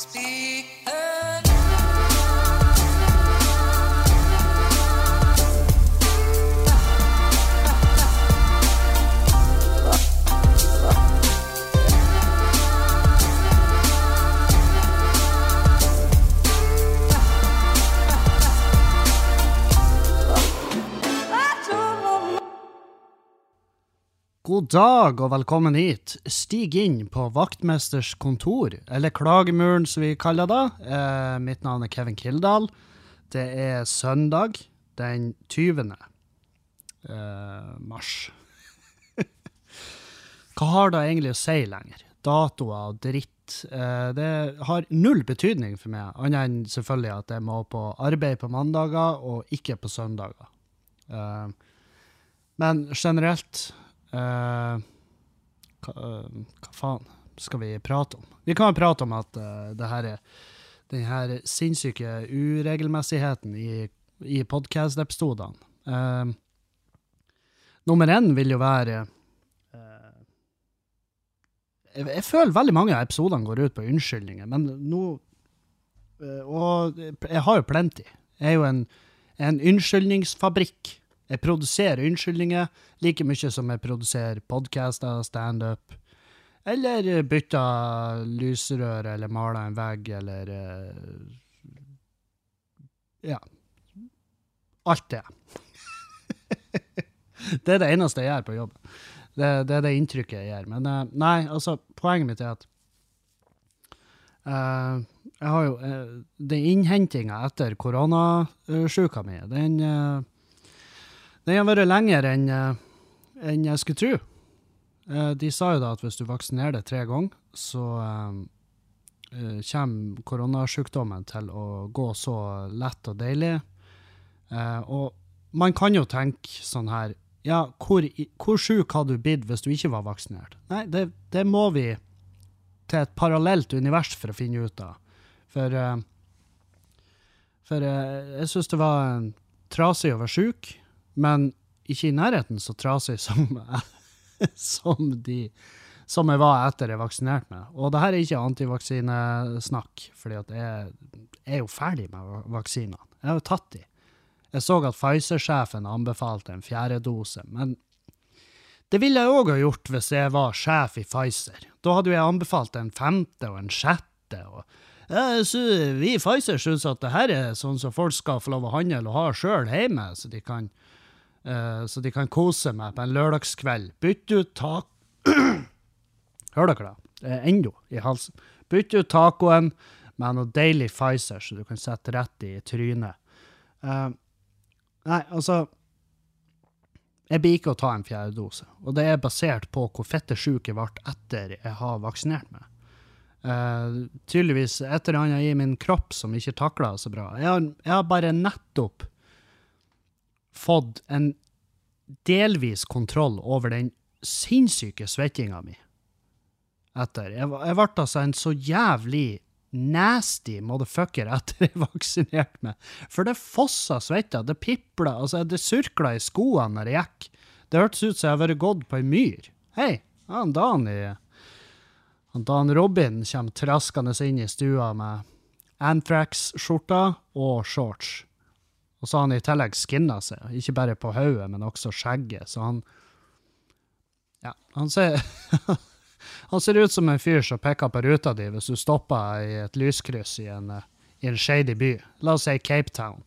Speak God dag og velkommen hit. Stig inn på vaktmesters kontor, eller klagemuren som vi kaller det. Eh, mitt navn er Kevin Kildahl. Det er søndag den 20. Eh, mars. Hva har det egentlig å si lenger? Datoer og dritt. Eh, det har null betydning for meg, annet enn selvfølgelig at jeg må på arbeid på mandager og ikke på søndager. Eh, men generelt hva, eh, hva faen skal vi prate om? Vi kan jo prate om at eh, det her er den her sinnssyke uregelmessigheten i, i podkast-episodene. Uh, nummer én vil jo være uh, jeg, jeg føler veldig mange av episodene går ut på unnskyldninger, men nå uh, Og jeg har jo plenty. Jeg er jo en, en unnskyldningsfabrikk. Jeg produserer unnskyldninger like mye som jeg produserer podcaster, standup, eller bytter lysrør, eller maler en vegg, eller eh, Ja. Alt det. det er det eneste jeg gjør på jobb. Det, det er det inntrykket jeg gjør. Men eh, nei, altså, poenget mitt er at uh, jeg har jo uh, Den innhentinga etter koronasjuka mi, den eh, den har vært lenger enn en jeg skulle tro. Eh, de sa jo da at hvis du vaksinerer deg tre ganger, så eh, eh, kommer koronasykdommen til å gå så lett og deilig. Eh, og man kan jo tenke sånn her Ja, hvor, hvor sjuk hadde du blitt hvis du ikke var vaksinert? Nei, det, det må vi til et parallelt univers for å finne ut av. For, eh, for eh, jeg syns det var eh, trasig å være sjuk, men ikke i nærheten så trasig som, som, de, som jeg var etter jeg vaksinerte meg. Og det her er ikke antivaksinesnakk, for jeg, jeg er jo ferdig med vaksinene. Jeg har jo tatt de. Jeg så at Pfizer-sjefen anbefalte en fjerde dose, men det ville jeg òg ha gjort hvis jeg var sjef i Pfizer. Da hadde jeg anbefalt en femte og en sjette. og vi i Pfizer syns at det her er sånn som folk skal få lov å handle og ha sjøl hjemme, så de kan så de kan kose meg på en lørdagskveld. Bytte ut tak... Hører dere det? Ennå i halsen. Bytte ut tacoen med noe deilig Pfizer, så du kan sette rett i trynet. Uh, nei, altså Jeg blir ikke å ta en fjerde dose, og det er basert på hvor fettesyk jeg ble etter jeg har vaksinert meg. Uh, tydeligvis et eller annet i min kropp som ikke takla så bra. Jeg har, jeg har bare nettopp fått en delvis kontroll over den sinnssyke svettinga mi. Etter. Jeg, ble altså en så jævlig nasty motherfucker etter jeg vaksinerte meg. For det fossa svette, det pipla, altså det surkla i skoene når jeg gikk. Det hørtes ut som jeg hadde vært gått på ei myr. Hei, han Dan i han Dan Robin kommer traskende inn i stua med Anthrax-skjorta og shorts. Og så har han i tillegg skinna seg, ikke bare på hodet, men også skjegget, så han Ja, han ser Han ser ut som en fyr som peker på ruta di hvis du stopper i et lyskryss i en, eh, i en shady by. La oss si Cape Town.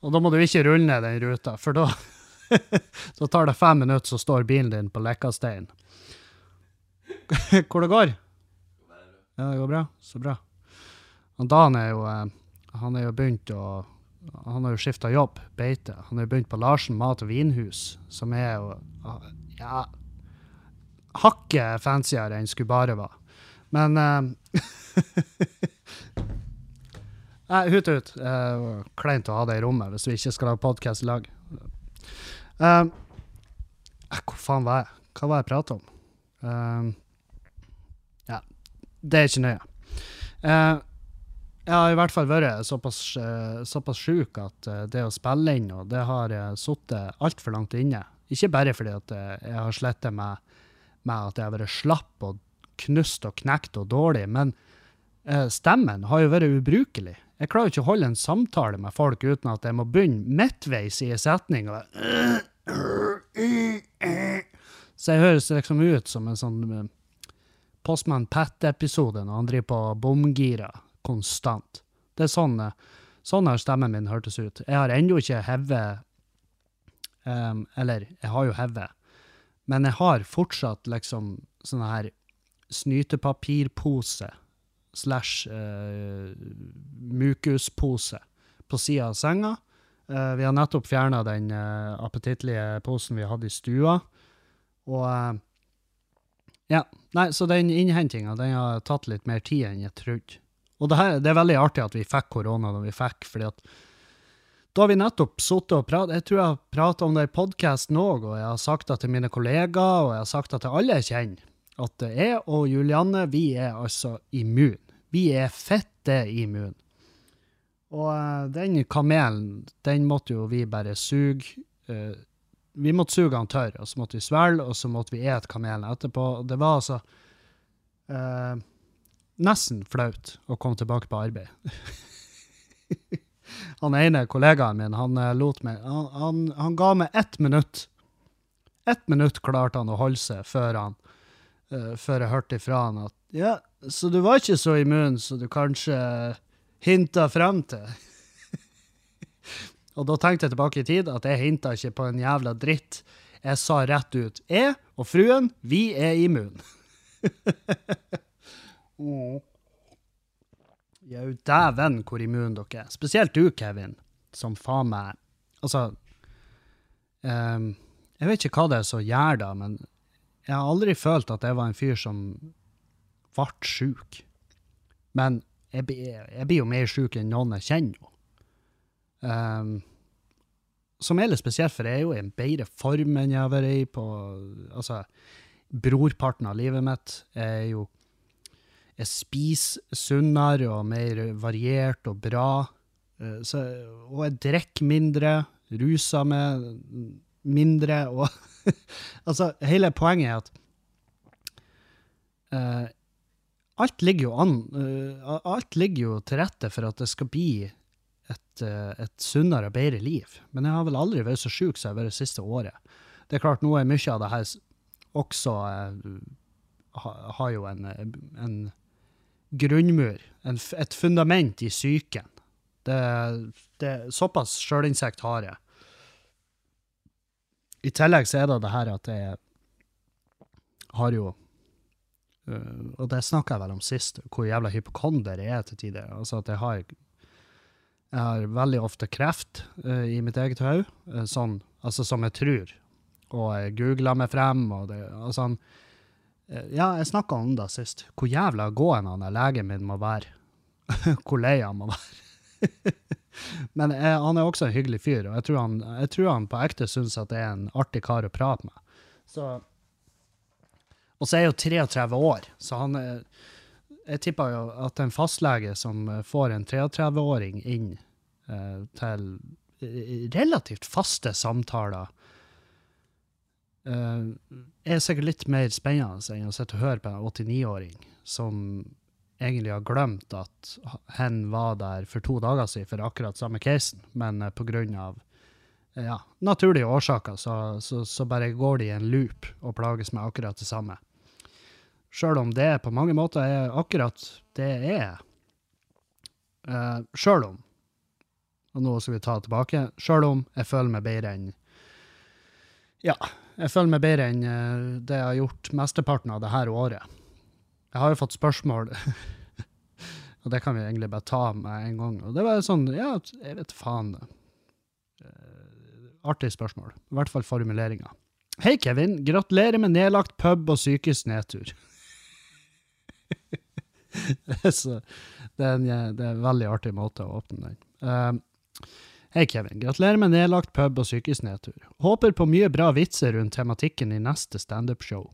Og da må du ikke rulle ned den ruta, for da Da tar det fem minutter, så står bilen din på Lekkastein. Hvor det går? Ja, det går bra. Så bra. Og Dan er jo eh, Han er jo begynt å Han har jo skifta jobb, beite. Han har jo begynt på Larsen mat- og vinhus, som er jo Ja Hakket fancyere enn skulle bare være. Men eh, Nei, hut ut. Uh, kleint å ha det i rommet hvis vi ikke skal lage podkast i lag. Eh, hvor faen var jeg? Hva var jeg prata om? Uh, ja, det er ikke nøye. Eh, jeg har i hvert fall vært såpass, uh, såpass sjuk at eh, det å spille inn og det har sittet altfor langt inne. Ikke bare fordi at eh, jeg har slitt med, med at jeg har vært slapp og knust og knekt og dårlig, men eh, stemmen har jo vært ubrukelig. Jeg klarer jo ikke å holde en samtale med folk uten at jeg må begynne midtveis i en setning. Så jeg høres liksom ut som en sånn eh, Postman Pat-episode når han driver på bomgira konstant. Det er sånn, eh, sånn har stemmen min hørtes ut. Jeg har ennå ikke hevet um, Eller, jeg har jo hevet, men jeg har fortsatt liksom sånn her snytepapirpose slash uh, mukuspose på sida av senga. Uh, vi har nettopp fjerna den uh, appetittlige posen vi hadde i stua. Og uh, ja, nei, så den innhentinga den har tatt litt mer tid enn jeg trodde. Og det, her, det er veldig artig at vi fikk korona da vi fikk, fordi at da har vi nettopp sittet og pratet Jeg tror jeg har pratet om det i podkasten òg, og jeg har sagt det til mine kollegaer, og jeg har sagt det til alle jeg kjenner, at jeg og Julianne, vi er altså immun. Vi er fitte immune. Og uh, den kamelen, den måtte jo vi bare suge. Uh, vi måtte suge den tørr, og så måtte vi svelge, og så måtte vi ete kamelen etterpå. Det var altså uh, nesten flaut å komme tilbake på arbeid. han ene kollegaen min, han lot meg han, han, han, ga meg ett minutt. Ett minutt klarte han å holde seg før, han, før jeg hørte ifra han at ja, så du var ikke så immun som du kanskje hinta frem til. og da tenkte jeg tilbake i tid at jeg hinta ikke på en jævla dritt. Jeg sa rett ut jeg og fruen, vi er immun. Jau, dæven hvor immun dere er. Spesielt du, Kevin, som faen meg Altså um, Jeg vet ikke hva det er som gjør det, men jeg har aldri følt at jeg var en fyr som ble sjuk. Men jeg, jeg, blir jo mer sjuk enn noen jeg kjenner. Um, som er litt spesielt, for jeg er jo i en bedre form enn jeg har vært i på altså, brorparten av livet mitt. Er jo Jeg spiser sunnere og mer variert og bra. Uh, så, og jeg drikker mindre, ruser meg mindre, og Altså, hele poenget er at uh, alt ligger jo an uh, Alt ligger jo til rette for at det skal bli et, uh, et sunnere og bedre liv. Men jeg har vel aldri vært så sjuk som jeg har vært det siste året. Det er klart, nå er mye av det her også ha, har jo en, en grunnmur, en, et fundament i psyken. Det, det, såpass sjølinsekt har jeg. I tillegg så er det det her at jeg har jo Uh, og det snakka jeg vel om sist, hvor jævla hypokonder jeg er til tider. Altså at jeg har, jeg har veldig ofte kreft uh, i mitt eget hode, uh, sånn, altså som jeg tror. Og jeg googla meg frem, og det altså Ja, jeg snakka om det sist. Hvor jævla gåen han legen min må være. hvor lei han må være. Men jeg, han er også en hyggelig fyr, og jeg tror han, jeg tror han på ekte syns at det er en artig kar å prate med. Så og så er jeg jo 33 år, så han Jeg tipper jo at en fastlege som får en 33-åring inn eh, til relativt faste samtaler, eh, er sikkert litt mer spennende enn å sitte og høre på en 89-åring som egentlig har glemt at hen var der for to dager siden for akkurat samme casen, men pga. på grunn av ja, naturlige årsaker så, så, så bare går de i en loop og plages med akkurat det samme. Sjøl om det på mange måter er akkurat det er. Uh, Sjøl om, og nå skal vi ta tilbake, sjøl om jeg føler meg bedre enn Ja, jeg føler meg bedre enn uh, det jeg har gjort mesteparten av det her året. Jeg har jo fått spørsmål, og det kan vi egentlig bare ta med en gang. Og det var sånn, ja, jeg vet faen. Uh, artig spørsmål. I hvert fall formuleringa. Hei, Kevin. Gratulerer med nedlagt pub og psykisk nedtur. Så det er, en, det er, en, veldig artig måte å åpne den. Uh, Hei, Kevin. Gratulerer med nedlagt pub og psykisk nedtur. Håper på mye bra vitser rundt tematikken i neste standup-show.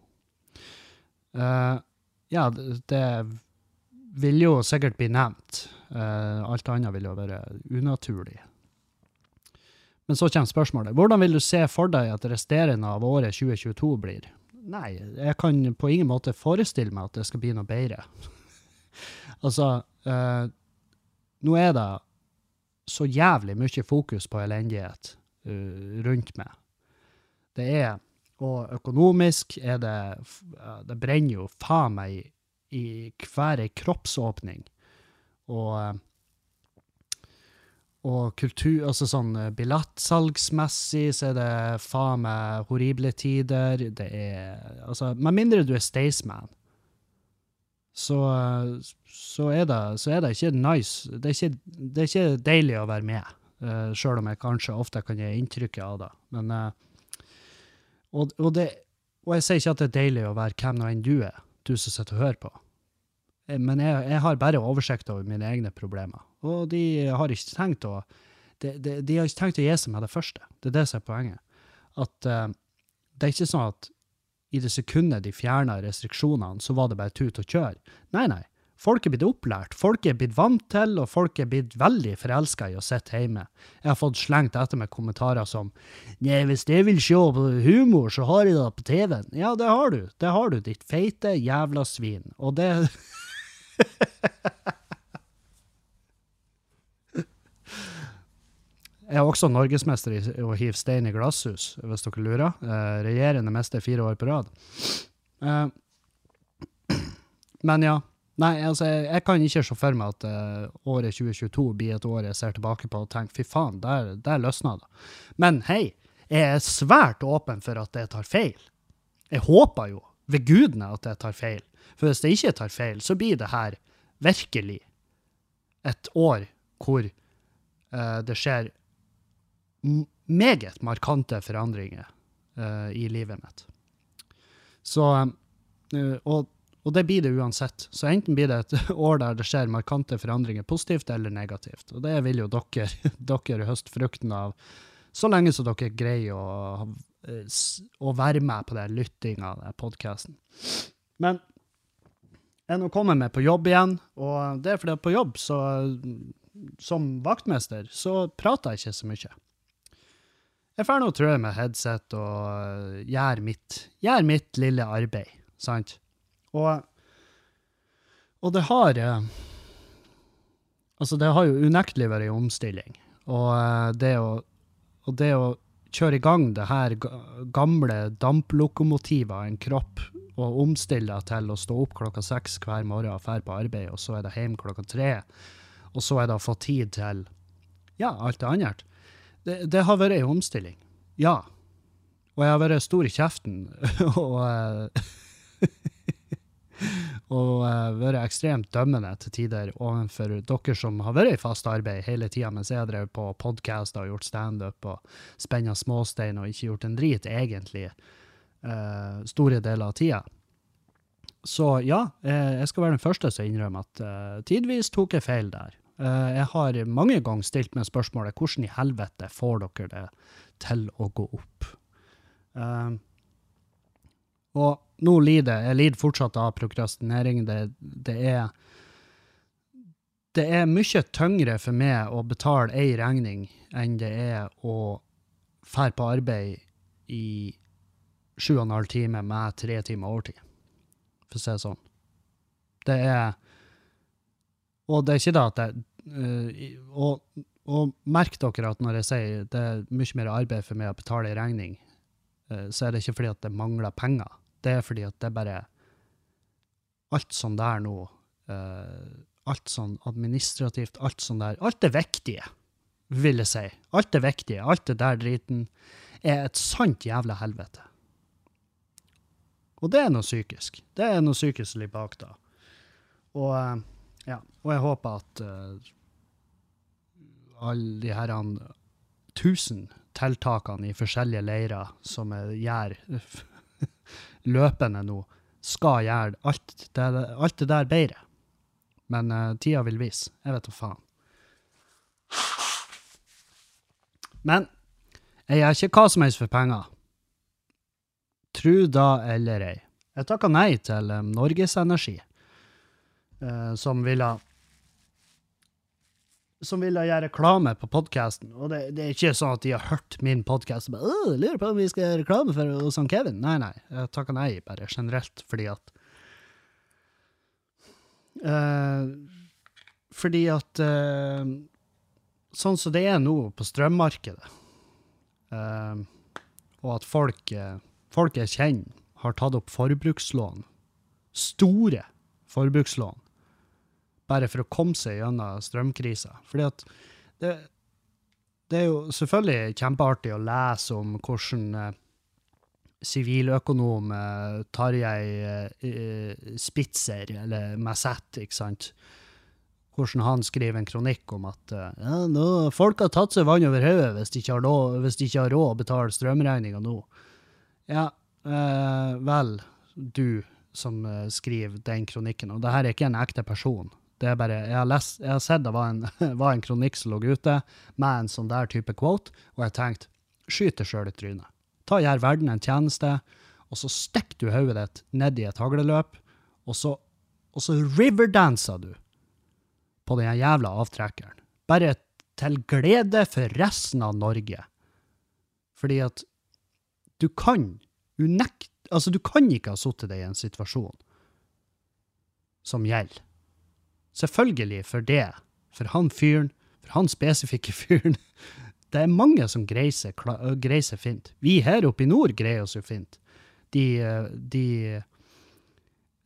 Uh, ja, det, det, vil jo sikkert bli nevnt. Uh, alt annet vil jo være unaturlig. Men så kommer spørsmålet. Hvordan vil du se for deg at resterende av året 2022 blir? Nei, jeg kan på ingen måte forestille meg at det skal bli noe bedre. Altså, uh, nå er det så jævlig mye fokus på elendighet uh, rundt meg. Det er Og økonomisk er det Det brenner jo faen meg i, i hver ei kroppsåpning. Og og kultur, altså sånn eh, billettsalgsmessig så er det faen meg horrible tider. Det er Altså, med mindre du er Staysman, så, eh, så, er det, så er det ikke nice. Det er ikke, det er ikke deilig å være med, uh, sjøl om jeg kanskje ofte kan gi inntrykket av det. Men uh, og, og, det, og jeg sier ikke at det er deilig å være hvem nå enn du er, du som sitter og hører på. Eh, Men jeg, jeg har bare oversikt over mine egne problemer. Og de har ikke tenkt å de, de, de har ikke tenkt å gi seg med det første. Det er det som er poenget. At uh, det er ikke sånn at i det sekundet de fjerna restriksjonene, så var det bare tut og kjør. Nei, nei. Folk er blitt opplært, folk er blitt vant til, og folk er blitt veldig forelska i å sitte hjemme. Jeg har fått slengt etter meg kommentarer som Nei, hvis jeg vil se på humor, så har jeg det på TV-en. Ja, det har du. Det har du, ditt feite jævla svin. Og det Jeg er også norgesmester i å hive stein i glasshus, hvis dere lurer. Eh, regjerende mester fire år på rad. Eh, men ja. Nei, altså, jeg, jeg kan ikke se for meg at eh, året 2022 blir et år jeg ser tilbake på og tenker fy faen, der, der løsna det. Men hei, jeg er svært åpen for at jeg tar feil. Jeg håper jo ved gudene at jeg tar feil. For hvis jeg ikke tar feil, så blir det her virkelig et år hvor eh, det skjer meget markante forandringer uh, i livet mitt. Så, uh, og, og det blir det uansett. Så enten blir det et år der det skjer markante forandringer, positivt eller negativt. Og det vil jo dere, dere høste frukten av, så lenge så dere greier å, eh, å være med på den lyttinga av podkasten. Men jeg nå kommer med på jobb igjen, og det er fordi at på jobb, så, som vaktmester, så prater jeg ikke så mye. Jeg får nå trø med headset og øh, gjør mitt, gjør mitt lille arbeid, sant? Og, og det har øh, Altså, det har jo unektelig vært en omstilling. Og øh, det å, og det å kjøre i gang det her gamle damplokomotivet av en kropp og omstille deg til å stå opp klokka seks hver morgen og dra på arbeid, og så er det hjem klokka tre, og så er det å få tid til ja, alt det andre. Det, har vært ei omstilling. Ja. Og jeg har vært stor i kjeften og, eh, og eh, vært ekstremt dømmende til tider overfor dere som har vært i fast arbeid hele tida mens jeg har drevet på podkaster og gjort standup og spenna småstein og ikke gjort en drit, egentlig, uh, store deler av tida. Så ja, jeg skal være den første som innrømmer at uh, tidvis tok jeg feil der. Eh, jeg har mange ganger stilt meg spørsmålet hvordan i helvete får dere det til å gå opp? Eh, og nå lider jeg lider fortsatt av prokrastinering. Det, det er det er mye tyngre for meg å betale ei regning enn det er å fære på arbeid i sju og en halv time med tre timer overtid, for å si det sånn. Det er Og det er ikke det at jeg uh, og, og merk dere at når jeg sier det er mye mer arbeid for meg å betale en regning, uh, så er det ikke fordi at det mangler penger. Det er fordi at det bare Alt sånn der nå uh, Alt sånn administrativt, alt sånn der Alt det viktige, vil jeg si. Alt det viktige, alt det der driten, er et sant jævla helvete. Og det er noe psykisk. Det er noe psykisk litt bak da. Og, ja, og jeg håper at uh, alle de her tusen tiltakene i forskjellige leirer som jeg gjør løpende nå, skal gjøre alt det, alt det der bedre. Men uh, tida vil vise. Jeg vet da faen. Men jeg gjør ikke hva som helst for penger. Tru da eller ei. Jeg takka nei til um, Norges Eh, som ville som ville gjøre reklame på podkasten. Og det, det er ikke sånn at de har hørt min podkast og bare «Åh, lurer på om vi skal gjøre reklame for hos han Kevin. Nei, nei. Jeg takka nei bare generelt fordi at uh, fordi at uh, Sånn som det er nå på strømmarkedet, uh, og at folk, folk jeg kjenner, har tatt opp forbrukslån, store forbrukslån, bare for å komme seg gjennom strømkrisa. Fordi at det, det er jo selvfølgelig kjempeartig å lese om hvordan eh, siviløkonom eh, Tarjei eh, Spitzer, eller Massett, ikke sant, hvordan han skriver en kronikk om at eh, ja, nå, folk har tatt seg vann over hodet hvis, de ikke har råd å betale strømregninga nå. Ja, eh, vel, du som eh, skriver den kronikken, og det her er ikke en ekte person. Det er bare, jeg har, lest, jeg har sett det var en, var en kronikk som lå ute med en sånn der type quote, og jeg tenkte, skyt deg sjøl i trynet. Ta gjør verden en tjeneste, og så stikker du hodet ditt ned i et hagleløp, og så, og så riverdanser du på den jævla avtrekkeren. Bare til glede for resten av Norge. Fordi at du kan unekt... Altså, du kan ikke ha sittet deg i en situasjon som gjelder. Selvfølgelig for det, for han fyren, for han spesifikke fyren. Det er mange som greier seg, fint. Vi her oppe i nord greier oss jo fint. De, de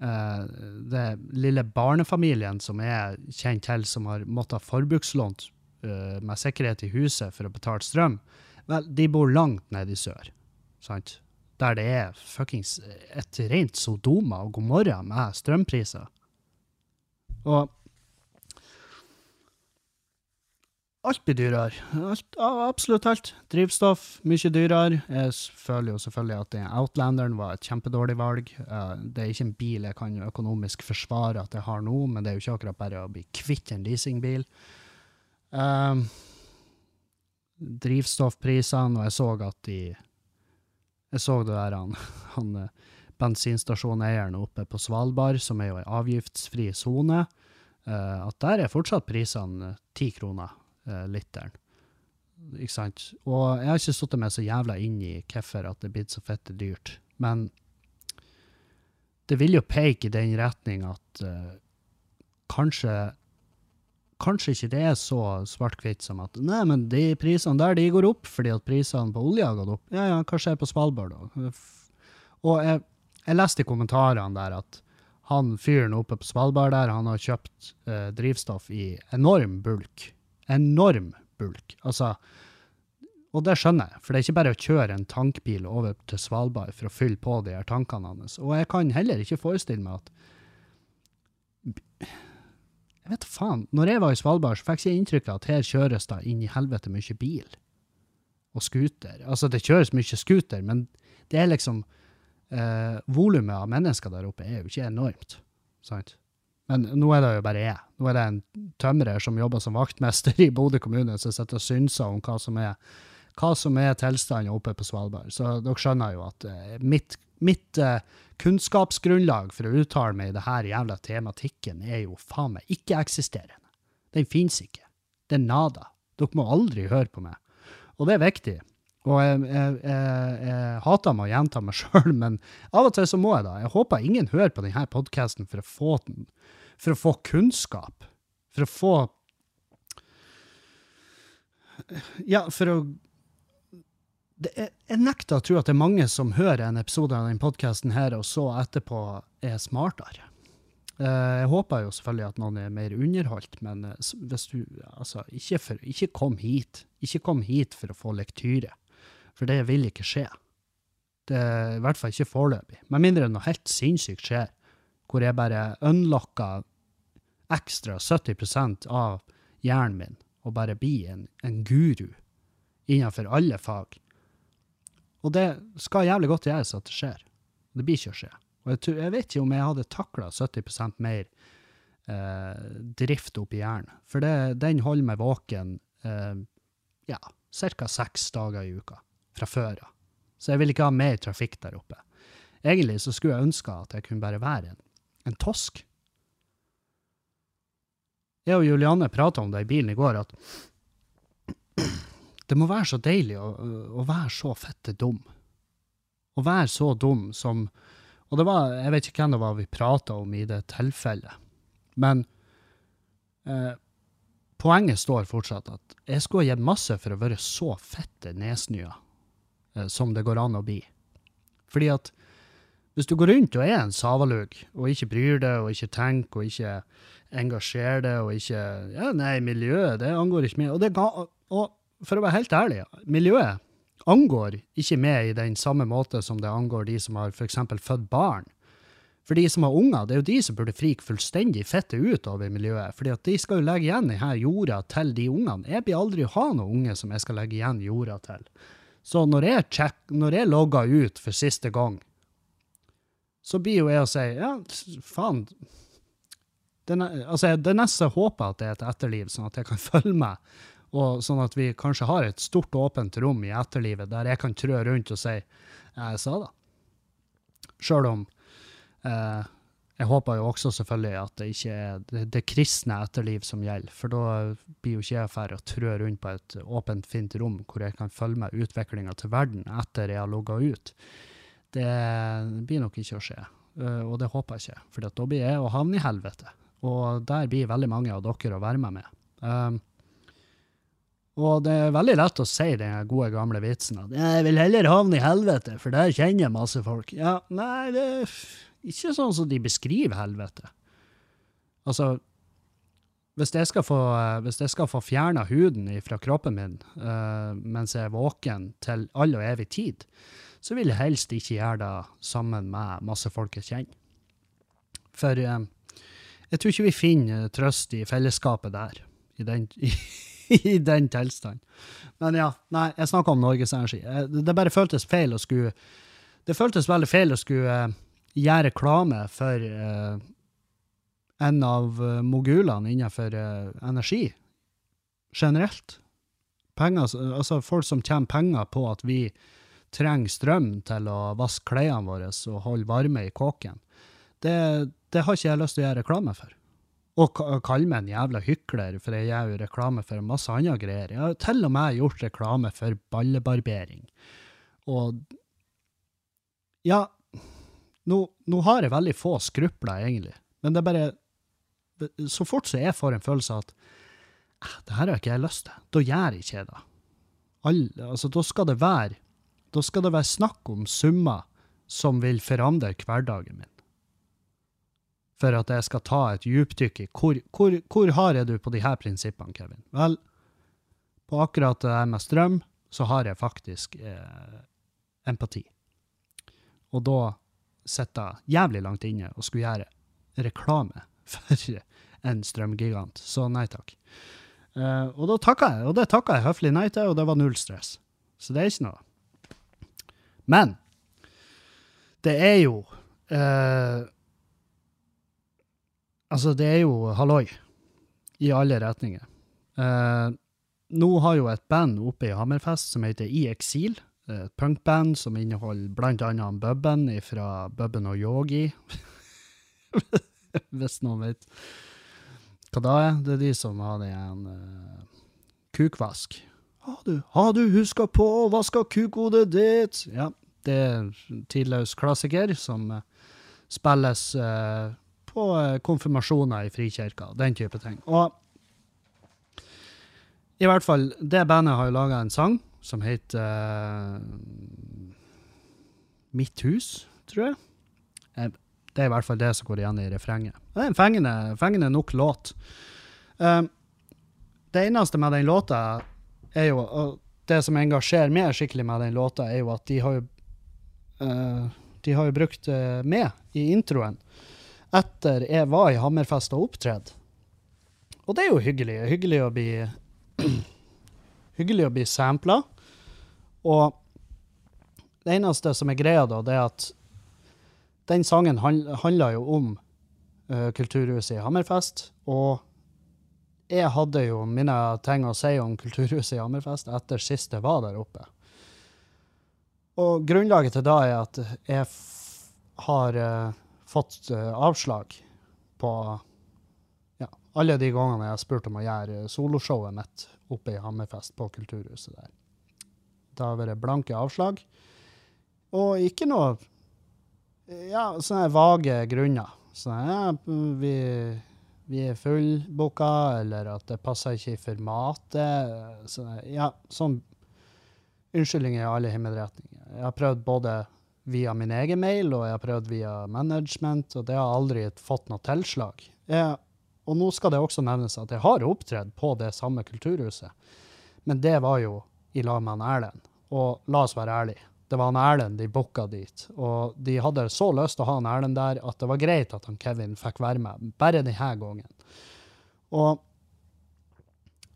Uh, det lille barnefamilien som er kjent til, som har måttet ha forbrukslånt uh, med sikkerhet i huset for å betale strøm, vel, de bor langt nede i sør, sant? Der det er fuckings et rent Sodoma og Gomorra med strømpriser. Og alt blir dyrere. Alt, absolutt alt. Drivstoff, mye dyrere. Jeg føler jo selvfølgelig at Outlanderen var et kjempedårlig valg. Eh, Det er ikke en bil jeg kan økonomisk forsvare at jeg har nå, men det er jo ikke akkurat bare å bli kvitt en leasingbil. Um, drivstoffprisene, og jeg så at de Jeg så det der han, han eh, bensinstasjoneieren oppe på Svalbard, som er jo ei avgiftsfri sone, at der er fortsatt prisene ti kroner eh, literen. Ikke sant? Og jeg har ikke satt meg så jævla inn i hvorfor at det er blitt så fette dyrt, men det vil jo peke i den retning at uh, kanskje kanskje ikke det er så svart-hvitt som at nei, men de prisene der de går opp fordi at prisene på olje har gått opp. Ja, ja, hva skjer på Svalbard da? Og jeg, jeg leste i kommentarene der at han fyren oppe på Svalbard der, han har kjøpt eh, drivstoff i enorm bulk. Enorm bulk. Altså, og det skjønner jeg, for det er ikke bare å kjøre en tankbil over til Svalbard for å fylle på de her tankene hans. Og jeg kan heller ikke forestille meg at jeg vet faen. Når jeg var i Svalbard, så fikk jeg inntrykk av at her kjøres det inn i helvete mye bil. Og scooter. Altså, det kjøres mye scooter, men det er liksom eh, Volumet av mennesker der oppe er jo ikke enormt. Sant? Men nå er det jo bare jeg. Nå er det en tømrer som jobber som vaktmester i Bodø kommune, som sitter og synser om hva som er er tilstanden oppe på Svalbard. Så dere skjønner jo at eh, mitt, mitt eh, kunnskapsgrunnlag for å uttale meg i det her jævla tematikken er jo faen meg ikke-eksisterende. Den finnes ikke. Det er nada. Dere må aldri høre på meg. Og det er viktig. Og jeg, jeg, jeg, jeg hater meg å gjenta meg sjøl, men av og til så må jeg da. Jeg håper ingen hører på denne podkasten for å få den, for å få kunnskap. For å få Ja, for å er, jeg nekter å tro at det er mange som hører en episode av denne podkasten og så etterpå er smartere. Eh, Jeg håper jo selvfølgelig at noen er mer underholdt, men eh, hvis du Altså, ikke, for, ikke kom hit. Ikke kom hit for å få lektyre, for det vil ikke skje. Det I hvert fall ikke foreløpig. Med mindre noe helt sinnssykt skjer, hvor jeg bare unlocker ekstra 70% av hjernen min og bare bli en, en guru innenfor alle fag. Og det skal jævlig godt gjøres at det skjer. Det blir ikke å skje. Og jeg, jeg vet ikke om jeg hadde takla 70% mer eh, drift oppi hjernen. For det, den holder meg våken eh, ja, ca. seks dager i uka fra før av. Så jeg vil ikke ha mer trafikk der oppe. Egentlig så skulle jeg ønske at jeg kunne bare være en, en tosk. Jeg og Julianne prata om det i bilen i går, at det må være så deilig å, å være så fette dum. Å være så dum som Og det var, jeg vet ikke hvem det var vi prata om i det tilfellet, Men eh, poenget står fortsatt at jeg skulle ha gitt masse for å være så fette nedsnøa eh, som det går an å bli. Fordi at hvis du går rundt og er en savalug, og ikke bryr deg, og ikke tenker, og ikke engasjerer deg, og ikke Ja, nei, miljøet, det angår ikke meg. Og, det, og for å være helt ærlig, miljøet angår ikke meg i den samme måte som det angår de som har f.eks. født barn. For de som har unger, det er jo de som burde frike fullstendig fettet ut over miljøet. fordi at de skal jo legge igjen denne jorda til de ungene. Jeg blir aldri å ha noen unge som jeg skal legge igjen jorda til. Så når jeg, check, når jeg logger ut for siste gang, så blir jo jeg å si ja, faen. Altså, det neste håper jeg at det er et etterliv, sånn at jeg kan følge med. Og sånn at vi kanskje har et stort, åpent rom i etterlivet der jeg kan trø rundt og si ja, jeg sa det. Sjøl om eh, jeg håper jo også selvfølgelig at det ikke er det, det kristne etterliv som gjelder, for da blir jo ikke jeg ferdig å trø rundt på et åpent, fint rom hvor jeg kan følge med utviklinga til verden etter jeg har logga ut. Det blir nok ikke å skje, eh, og det håper jeg ikke, for da blir jeg å havne i helvete. Og der blir veldig mange av dere å være med med. Um, og det er veldig lett å si den gode, gamle vitsen at jeg vil heller havne i helvete, for der kjenner jeg masse folk. Ja, nei, det er ikke sånn som de beskriver helvete. Altså, hvis jeg skal få, hvis få fjerna huden fra kroppen min uh, mens jeg er våken til all og evig tid, så vil jeg helst ikke gjøre det sammen med masse folk jeg kjenner. For eh, jeg tror ikke vi finner trøst i fellesskapet der, i den, i, i den tilstand. Men ja, nei, jeg snakker om Norges Energi. Eh, Det, bare føltes feil å skulle Det føltes veldig feil å skulle eh, gjøre reklame for eh, en av eh, mogulene innenfor eh, energi generelt. Penger, altså folk som tjener penger på at vi trenger strøm til å vaske klærne våre og holde varme i kåken. Det, det har ikke jeg lyst til å gjøre reklame for. Og ka- kalle meg en jævla hykler, for jeg gjør jo reklame for masse andre greier. Jeg har til og med gjort reklame for ballebarbering. Og ja, nå, nå har jeg veldig få skrupler, egentlig. Men det er bare Så fort så jeg får en følelse av at "Eh, det her har ikke jeg lyst til, da gjør jeg ikke det. All, altså, da skal det være Da skal det være snakk om summer som vil forandre hverdagen min. For at jeg skal ta et djupdykk i hvor, hvor, hvor har jeg du på de her prinsippene, Kevin? Vel, på akkurat det her med strøm, så har jeg faktisk eh, empati. Og da sitter jeg jævlig langt inne og skulle gjøre reklame for en strømgigant. Så nei takk. Eh, og da takka jeg, og det takka jeg høflig nei til, og det var null stress. Så det er ikke noe. Men det er jo eh, Altså, det er jo halloi i alle retninger. Eh, nå har jo et band oppe i Hammerfest som heter I Eksil, et punkband som inneholder annet Bubben fra Bubben og Yogi. Hvis noen vet hva da er. Det er de som har en uh, kukvask. Har du, har du huska på å vaske kukhodet ditt? Ja, det er en tidløs klassiker som eh, spilles eh, på eh, konfirmasjoner i frikirka, den type ting. Og i hvert fall, det bandet har jo laga en sang som heter Mitt hus, tror jeg. Det er i hvert fall det som går igjen i refrenget. Det er en fengende, fengende nok låt. Um, det eneste med den låta er jo og Det som engasjerer meg skikkelig med den låta, er jo at de har jo eh, De har jo brukt uh, meg i introen etter jeg var i Hammerfest og opptredde. Og det er jo hyggelig. Hyggelig å bli Hyggelig å bli sampla. Og det eneste som er greia, da, det er at den sangen handla jo om uh, Kulturhuset i Hammerfest. Og jeg hadde jo mine ting å si om Kulturhuset i Hammerfest etter sist jeg var der oppe. Og grunnlaget til da er at jeg har uh, fått uh, avslag på ja, alle de gangene jeg har spurt om å gjøre soloshowet mitt oppe i Hammerfest på Kulturhuset der. Det har vært blanke avslag, og ikke noe ja, sånne vage grunner. Sånn, ja, vi, vi er fullbooka, eller at det passer ikke i formatet. Sånn, ja, sånn unnskyldninger i alle himmelretninger. Jeg har prøvd både via min egen mail og jeg har prøvd via management, og det har aldri fått noe tilslag. Jeg, og nå skal det også nevnes at jeg har opptredd på det samme kulturhuset, men det var jo i lag med Erlend. Og la oss være ærlige, det var han Erlend de booka dit, og de hadde så lyst til å ha han Erlend der at det var greit at han Kevin fikk være med, bare denne gangen. Og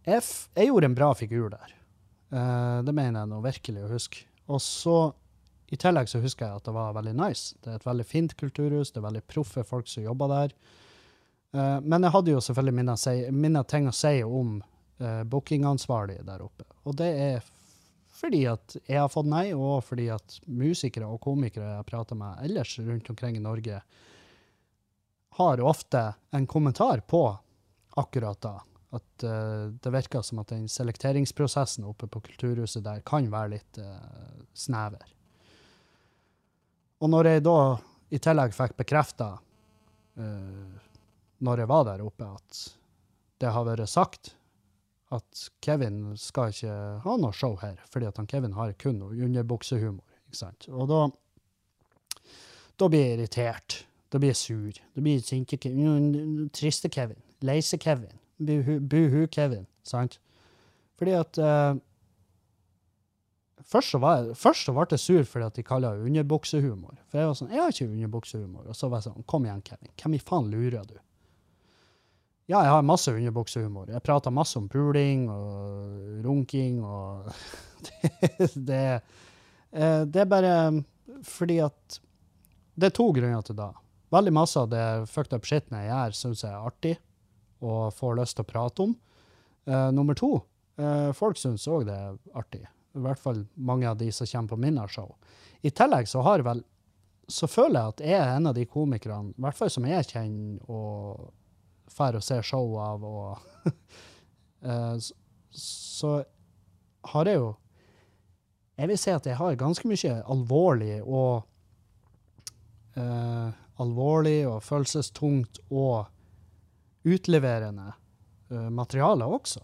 jeg, jeg gjorde en bra figur der. Eh, det mener jeg nå virkelig å huske. Og så, i tillegg så husker jeg at det var veldig nice. Det er et veldig fint kulturhus, det er veldig proffe folk som jobber der. Uh, men jeg hadde jo selvfølgelig mine, si, mine ting å si om uh, bookingansvarlig der oppe. Og det er fordi at jeg har fått nei, og fordi at musikere og komikere jeg prater med ellers rundt omkring i Norge, har ofte en kommentar på akkurat da. At uh, det virker som at den selekteringsprosessen oppe på Kulturhuset der kan være litt uh, snever. Og når jeg da i tillegg fikk bekrefta, når jeg var der oppe, at det har vært sagt at Kevin skal ikke ha noe show her, fordi at han Kevin har kun underbuksehumor. ikke sant? Og da, da blir jeg irritert. Da blir jeg sur. Da blir jeg sinte Kevin. Triste Kevin. Leise Kevin. Buhu- Buhu-Kevin. Sant? Fordi at eh, Først så, var jeg, først så ble jeg sur fordi at de kaller det underbuksehumor. For jeg var sånn, jeg har ikke underbuksehumor. Og så var jeg sånn, kom igjen, Kevin. Hvem i faen lurer du? Ja, jeg har masse underbuksehumor. Jeg prater masse om puling og runking og det, det, eh, det er bare fordi at Det er to grunner til det. Veldig masse av det fucked up shiten jeg gjør, syns jeg er artig og får lyst til å prate om. Uh, nummer to, uh, folk syns òg det er artig. I hvert fall mange av de som kommer på mine show. I tillegg så har vel så føler jeg at jeg er en av de komikerne, i hvert fall som jeg kjenner og drar og ser show av, og uh, så, så har jeg jo Jeg vil si at jeg har ganske mye alvorlig og eh, Alvorlig og følelsestungt og utleverende uh, materiale også.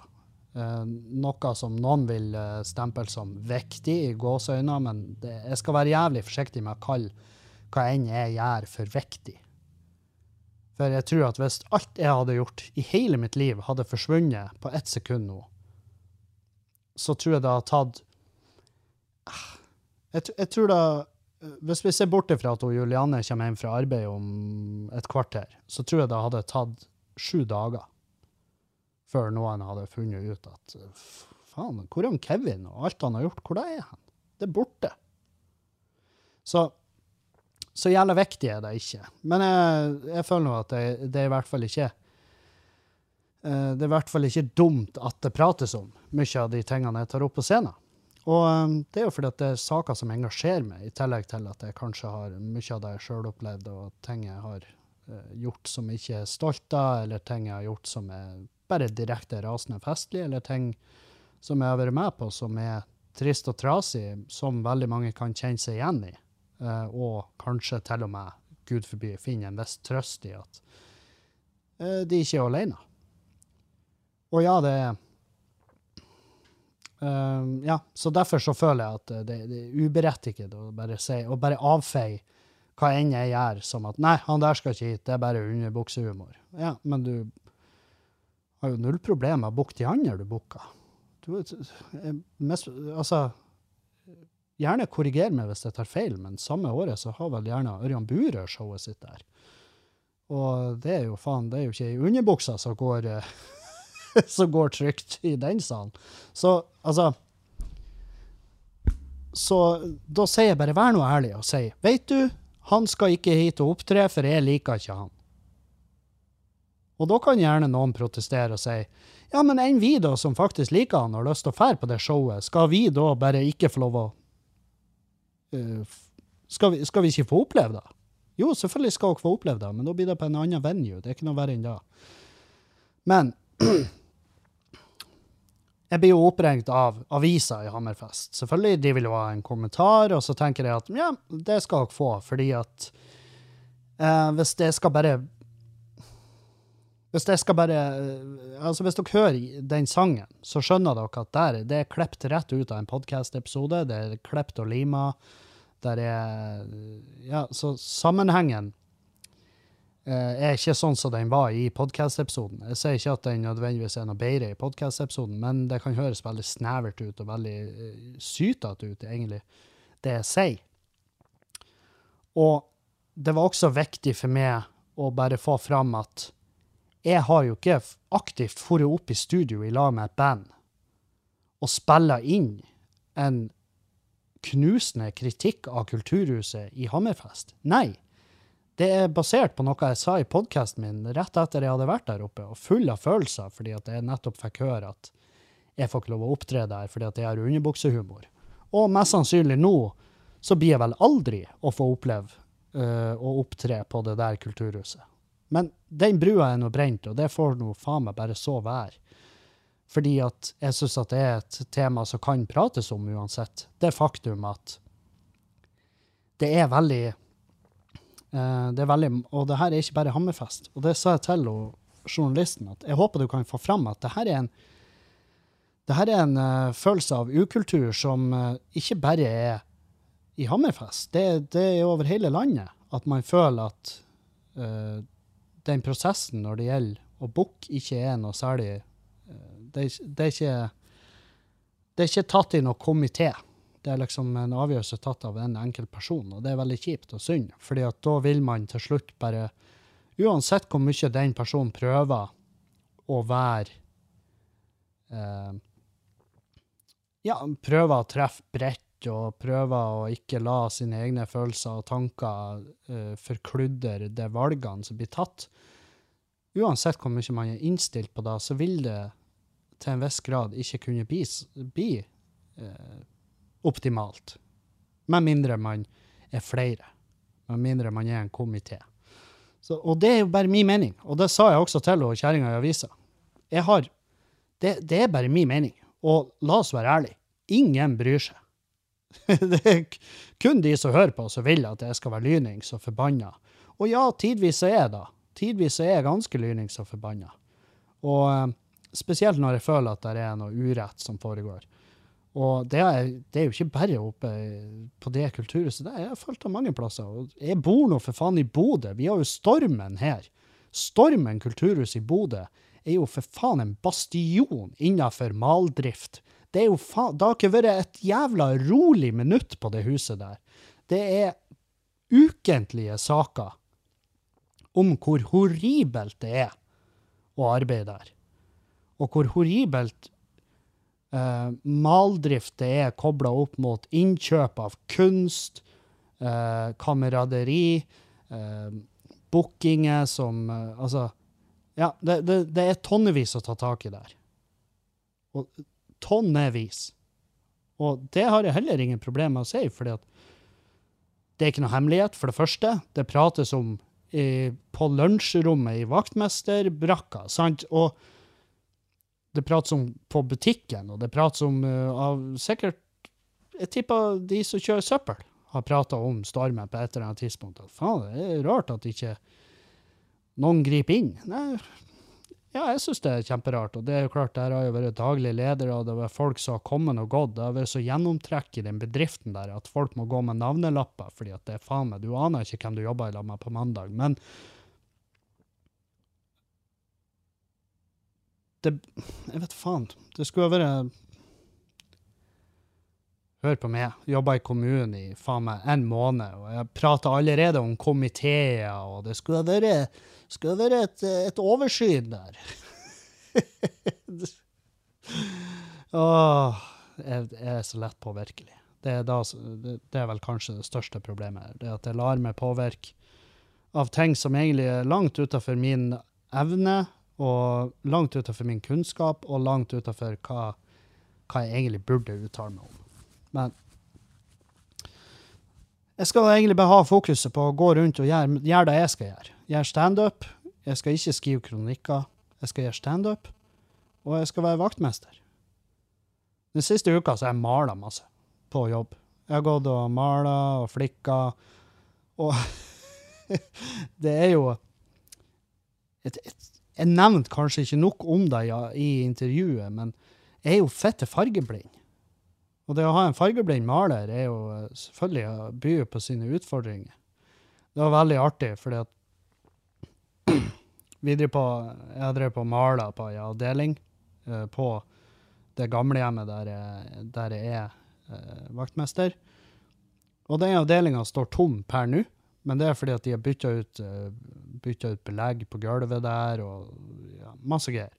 Uh, noe som noen vil uh, stemple som viktig i gåseøyne, men det, jeg skal være jævlig forsiktig med å kalle hva enn jeg gjør, for viktig. For jeg tror at hvis alt jeg hadde gjort i hele mitt liv, hadde forsvunnet på ett sekund nå, så tror jeg det har tatt Ah, Jeg, jeg tror da Hvis vi ser bort ifra at Julianne kommer hjem fra arbeid om et kvarter, så tror jeg det hadde tatt sju dager før noen hadde funnet ut at faen, hvor er Kevin og alt han har gjort, hvor er han? Det er borte. Så så jævla viktig er det ikke. Men jeg, jeg føler nå at det, det er i hvert fall ikke eh, Det er i hvert fall ikke dumt at det prates om mye av de tingene jeg tar opp på scenen. Og eh, det er jo fordi at det er saker som engasjerer meg, i tillegg til at jeg kanskje har mye av det jeg sjøl opplevd, og ting jeg har eh, gjort som ikke er stolt av, eller ting jeg har gjort som er bare direkte rasende festlig, eller ting som jeg har vært med på som er trist og trasig, som veldig mange kan kjenne seg igjen i. Eh, og kanskje til og med, Gud forby, finne en viss trøst i at eh, de ikke er alene. Og ja, det er eh, Ja, så derfor så føler jeg at det, det er uberettiget å bare si, å bare avfeie hva enn jeg gjør, som at nei, han der skal ikke hit, det er bare underbuksehumor. Ja, men du har jo null problem med å booke de andre du booker. Du, mest, altså, gjerne korriger meg hvis jeg tar feil, men samme året så har vel gjerne Ørjan Burøe showet sitt der. Og det er jo faen, det er jo ikke ei underbuksa som går, eh, som går trygt i den salen. Så altså Så da sier jeg bare vær nå ærlig og si, vet du, han skal ikke hit og opptre, for jeg liker ikke han. Og da kan gjerne noen protestere og si ja, men enn vi da, som faktisk liker han og har lyst til å fære på det showet, skal vi da bare ikke få lov å uh, skal, vi, skal vi ikke få oppleve det? Jo, selvfølgelig skal dere få oppleve det, men da blir det på en annen venue. Det er ikke noe verre enn det. Men jeg blir jo oppringt av avisa i Hammerfest. Selvfølgelig, de vil jo ha en kommentar, og så tenker jeg at ja, det skal dere få, fordi at eh, hvis det skal bare Hvis det skal bare eh, Altså, hvis dere hører den sangen, så skjønner dere at der, det er klept rett ut av en podkast-episode. Det er klept og lima. Der er Ja, så sammenhengen er ikke sånn som den var i podkast-episoden. Jeg sier ikke at den nødvendigvis er noe bedre i podkast-episoden, men det kan høres veldig snevert ut og veldig uh, sytete ut, egentlig, det jeg sier. Og det var også viktig for meg å bare få fram at jeg har jo ikke aktivt dratt opp i studio i lag med et band og spilla inn en knusende kritikk av Kulturhuset i Hammerfest. Nei. Det er basert på noe jeg sa i podkasten min rett etter jeg hadde vært der oppe, og full av følelser fordi at jeg nettopp fikk høre at jeg får ikke lov å opptre der fordi at jeg har underbuksehumor. Og mest sannsynlig nå så blir jeg vel aldri å få oppleve uh, å opptre på det der kulturhuset. Men den brua er nå brent, og det får nå faen meg bare så være. Fordi at jeg syns at det er et tema som kan prates om uansett. Det faktum at det er veldig Det er veldig Og det her er ikke bare Hammerfest. Og det sa jeg til journalisten, at jeg håper du kan få fram at det her er en her er en uh, følelse av ukultur som uh, ikke bare er i Hammerfest. Det, det er over hele landet at man føler at uh, den prosessen når det gjelder å booke, ikke er noe særlig eh, det, det, er ikke, det er ikke tatt i noen komité. Det er liksom en avgjørelse tatt av en enkelt person, og det er veldig kjipt og synd. fordi at da vil man til slutt bare Uansett hvor mye den personen prøver å være eh, Ja, prøver å treffe bredt og prøver å ikke la sine egne følelser og tanker eh, forkludre de valgene som blir tatt. Uansett hvor mye man er innstilt på det, så vil det til en viss grad ikke kunne bli, bli eh, optimalt. Med mindre man er flere. Med mindre man er en komité. Og det er jo bare min mening, og det sa jeg også til kjerringa i avisa. Jeg har det, det er bare min mening. Og la oss være ærlige, ingen bryr seg. det er kun de som hører på, som vil at jeg skal være lynings og forbanna. Og ja, tidvis er jeg da. Tidvis er jeg ganske lynings og forbanna. Og eh, spesielt når jeg føler at det er noe urett som foregår. Og det er, det er jo ikke bare oppe på det kulturhuset. Det har jeg følt av mange plasser. Og jeg bor nå for faen i Bodø. Vi har jo Stormen her. Stormen kulturhus i Bodø er jo for faen en bastion innenfor maldrift. Det faen, det har ikke vært et jævla rolig minutt på det huset der. Det er ukentlige saker om hvor horribelt det er å arbeide der. Og hvor horribelt eh, maldrift er kobla opp mot innkjøp av kunst, uh, kameraderi, uh, bookinger som eh, Altså, ja, det, det, det er tonnevis å ta tak i der. Og tonnevis. Og det har jeg heller ingen problem med å si, at det er ikke noe hemmelighet, for det første. Det prates om i, på lunsjrommet i vaktmesterbrakka, sant? Og det prates om på butikken, og det prates om eh, av sikkert Jeg tipper de som kjører søppel, har prata om stormen på et eller annet tidspunkt. At faen, det er rart at ikke noen griper inn. Nei, ja, jeg syns det er kjemperart. Og det er jo klart, der har jo vært daglig ledere, og det har vært folk som har kommet og gått. Det har vært så gjennomtrekk i den bedriften der at folk må gå med navnelapper, fordi at det er faen meg Du aner ikke hvem du jobber i med på mandag. Men det Jeg vet faen. Det skulle vært Hør på meg. Jobba i kommunen i faen meg en måned, og jeg prata allerede om komiteer, og det skulle ha vært, skulle ha vært et, et oversyn der. Åh, jeg, jeg er så lett påvirkelig. Det er, det, er vel kanskje det største problemet. Det at jeg lar meg påvirke av ting som egentlig er langt utenfor min evne, og langt utenfor min kunnskap, og langt utenfor hva, hva jeg egentlig burde uttale meg om. Men jeg skal egentlig bare ha fokuset på å gå rundt og gjøre, gjøre det jeg skal gjøre. Gjøre standup. Jeg skal ikke skrive kronikker. Jeg skal gjøre standup. Og jeg skal være vaktmester. Den siste uka så har jeg mala masse på jobb. Jeg har gått og mala og flikka, og det er jo et, et, Jeg nevnte kanskje ikke nok om det ja, i intervjuet, men jeg er jo fette fargeblind. Og det å ha en fargeblind maler er jo eh, selvfølgelig å by på sine utfordringer. Det var veldig artig, fordi at vi på, jeg drev på og maler på en avdeling eh, på det gamlehjemmet der, der jeg er eh, vaktmester. Og den avdelinga står tom per nå, men det er fordi at de har bytta ut, eh, ut belegg på gulvet der, og ja, masse greier.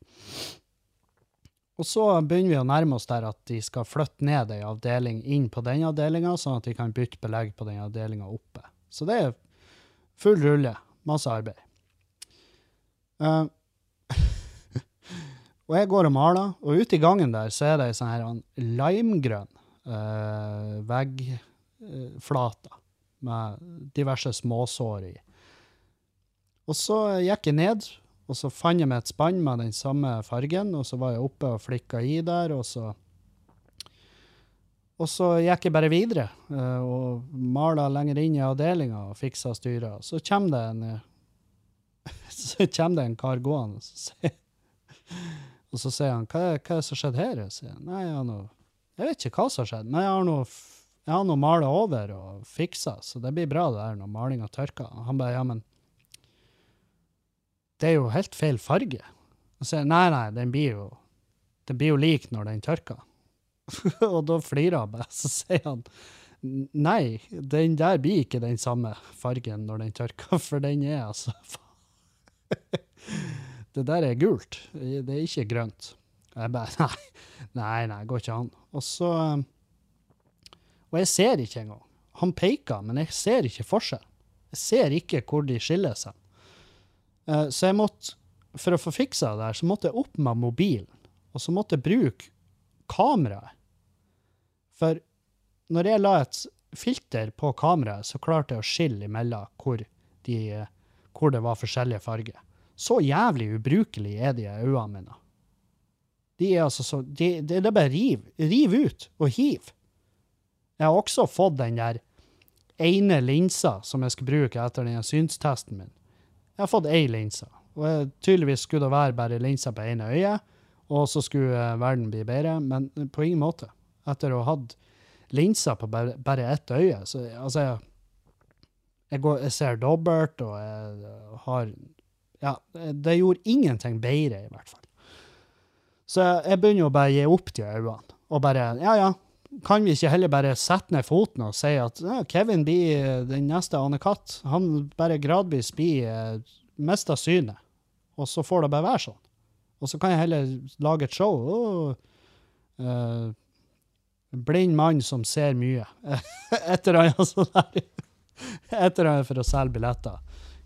Og så begynner vi å nærme oss der at de skal flytte ned ei avdeling inn på den avdelinga, sånn at de kan bytte belegg på den avdelinga oppe. Så det er full rulle. Masse arbeid. Uh, og jeg går og maler, og ute i gangen der så er det ei sånn her limegrønn uh, veggflate med diverse småsår i. Og så gikk jeg ned, og så fant jeg meg et spann med den samme fargen, og så var jeg oppe og flikka i der, og så Og så gikk jeg bare videre eh, og mala lenger inn i avdelinga og fiksa styra. Så kommer det en så kommer det en kar gående, og så sier, og så sier han hva, hva er det som skjedde her? Jeg sier nei, jeg har noe Jeg vet ikke hva som har skjedd, men jeg har noe f- jeg har jeg over og fiksa, så det blir bra det der når malinga tørker. Og Han bare ja, men det er jo helt feil farge. Og så nei, nei, den blir jo den blir jo lik når den tørker. og da flirer han bare, så sier han nei, den der blir ikke den samme fargen når den tørker, for den er altså Det der er gult, det er ikke grønt. Jeg bare nei, nei, nei, går ikke an. Og så Og jeg ser ikke engang. Han peker, men jeg ser ikke forskjell. Jeg ser ikke hvor de skiller seg. Eh, Så jeg måtte, for å få fiksa det der, så måtte jeg opp med mobilen, og så måtte jeg bruke kameraet. For når jeg la et filter på kameraet, så klarte jeg å skille imellom hvor, de, hvor det var forskjellige farger. Så jævlig ubrukelig er de øynene mine. De er altså så de, Det er bare riv, riv ut og hiv. Jeg har også fått den der ene linsa som jeg skal bruke etter den synstesten min. Jeg har fått ei linse, og jeg, tydeligvis skulle det være bare linsa på ene øyet, og så skulle eh, verden bli bedre, men på ingen måte. Etter å ha hatt linsa på bare, bare ett øye, så altså jeg, jeg, går, jeg ser dobbelt, og jeg har Ja, det gjorde ingenting bedre, i hvert fall. Så jeg, begynner å bare gi opp de øynene, og bare Ja, ja, kan vi ikke heller bare sette ned foten og si at ja, Kevin blir eh, den neste Ane Katt? Han bare gradvis blir eh, mister synet, og så får det bare være sånn. Og så kan jeg heller lage et show. Oh, eh, blind mann som ser mye. Et eller annet. Et eller annet for å selge billetter.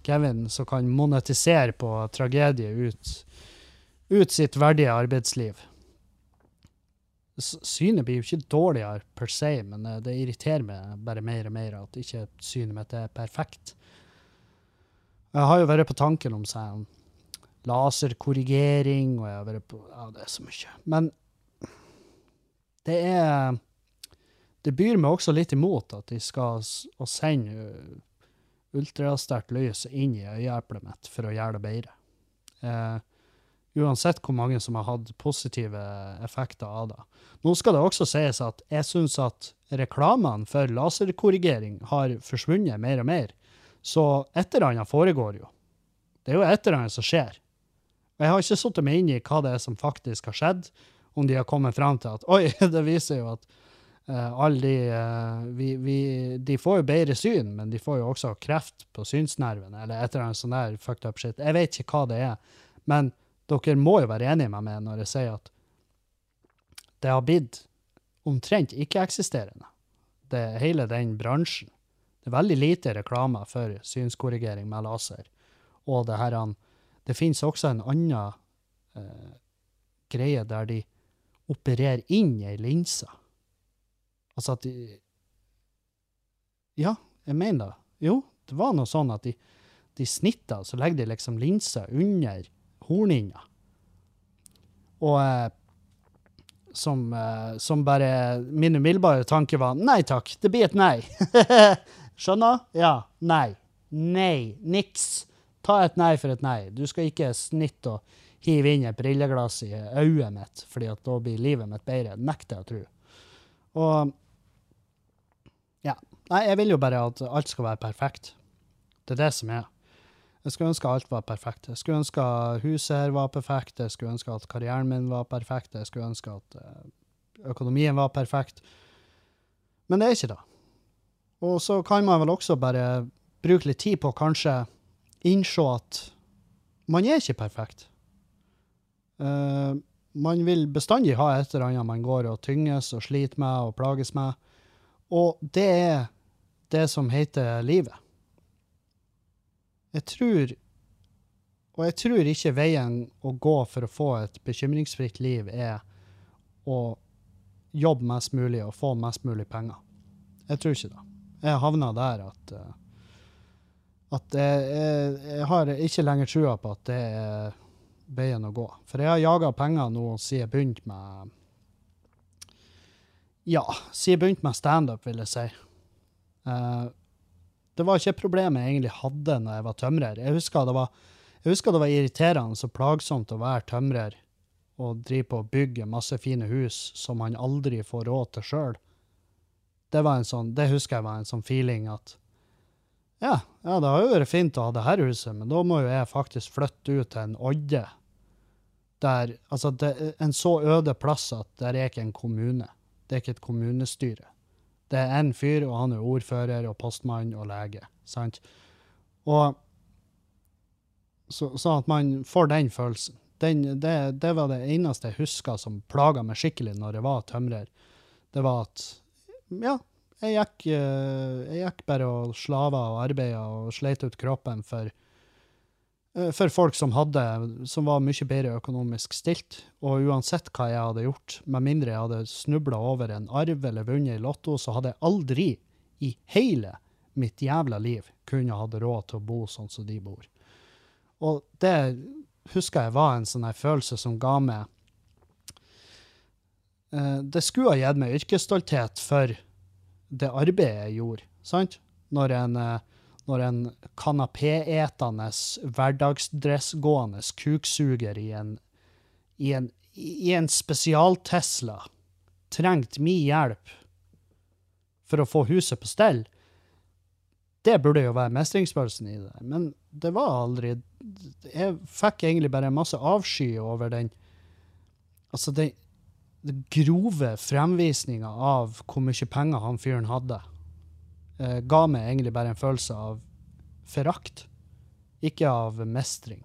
Kevin som kan monetisere på tragedie ut, ut sitt verdige arbeidsliv. Synet blir jo ikke dårligere per se, men eh, det irriterer meg bare mer og mer at ikke synet mitt er perfekt. Jeg har jo vært på tanken om sånn laserkorrigering, og jeg har vært på Ja, det er så mye. Men det er Det byr meg også litt imot at de skal sende uh, ultrasterkt lys inn i øyeeplet mitt for å gjøre det bedre. Eh, uansett hvor mange som har hatt positive effekter av det. Nå skal det også sies at jeg syns at reklamene for laserkorrigering har forsvunnet mer og mer. Så et eller annet foregår jo. Det er jo et eller annet som skjer. Jeg har ikke satt meg inn i hva det er som faktisk har skjedd, om de har kommet fram til at oi, det viser jo at uh, alle de uh, vi, vi, De får jo bedre syn, men de får jo også kreft på synsnervene, eller et eller annet sånt der fucked up shit. Jeg vet ikke hva det er, men dere må jo være enige med meg når jeg sier at det har blitt omtrent ikke-eksisterende, det hele den bransjen. Det er veldig lite reklame for synskorrigering med laser. Og det her, det finnes også en annen eh, greie der de opererer inn ei linse. Altså at de Ja, jeg mener det. Jo, det var noe sånn at de, de snitter, så legger de liksom linsa under hornhinna. Og eh, som, eh, som bare Min umiddelbare tanke var nei takk, det blir et nei. Skjønner? Ja. Nei. Nei. Niks. ta et nei for et nei. Du skal ikke snitte og hive inn et brilleglass i øyet mitt, fordi at da blir livet mitt bedre. Nekter jeg å tro. Og ja. Nei, jeg vil jo bare at alt skal være perfekt. Det er det som er. Jeg skulle ønske alt var perfekt. Jeg skulle ønske huset her var perfekt. Jeg skulle ønske at karrieren min var perfekt. Jeg skulle ønske at eh, økonomien var perfekt. Men det er ikke det. Og så kan man vel også bare bruke litt tid på å kanskje innse at man er ikke perfekt. Uh, man vil bestandig ha et eller annet man går og tynges og sliter med og plages med. Og det er det som heter livet. Jeg tror Og jeg tror ikke veien å gå for å få et bekymringsfritt liv er å jobbe mest mulig og få mest mulig penger. Jeg tror ikke det. Jeg havna der at eh, at jeg, jeg, jeg har ikke lenger trua på at det er veien å gå. For jeg har jaga penger nå siden jeg begynte med Ja, siden jeg begynte med standup, vil jeg si. Eh, det var ikke et problem jeg egentlig hadde når jeg var tømrer. Jeg husker det var, husker det var irriterende og plagsomt å være tømrer og drive på å bygge masse fine hus som han aldri får råd til sjøl. Det, sånn, det husker jeg var en sånn feeling at ja, ja, det har jo vært fint å ha det her huset, men da må jo jeg faktisk flytte ut til en odde. Der, altså det, en så øde plass at det er ikke en kommune. Det er ikke et kommunestyre. Det er én fyr, og han er ordfører og postmann og lege. sant? Og så, så at man får den følelsen. Den, det, det var det eneste jeg huska som plaga meg skikkelig når jeg var tømrer. Det var at ja, jeg gikk, eh, jeg gikk bare og slava og arbeida og sleit ut kroppen for, for folk som hadde, som var mye bedre økonomisk stilt. Og uansett hva jeg hadde gjort, med mindre jeg hadde snubla over en arv eller vunnet i Lotto, så hadde jeg aldri i hele mitt jævla liv kunne hatt råd til å bo sånn som de bor. Og det husker jeg var en sånn følelse som ga meg eh, Det skulle ha gitt meg yrkesstolthet for det arbeidet jeg gjorde, sant? Når en, eh, når en kanapéetende, hverdagsdressgående kuksuger i en, i en, i en spesial-Tesla trengte min hjelp for å få huset på stell, det burde jo være mestringsfølelsen i det. Men det var aldri Jeg fikk egentlig bare masse avsky over den Altså, den, grove fremvisninga av hvor mye penger han fyren hadde, eh, ga meg egentlig bare en følelse av forakt, ikke av mestring.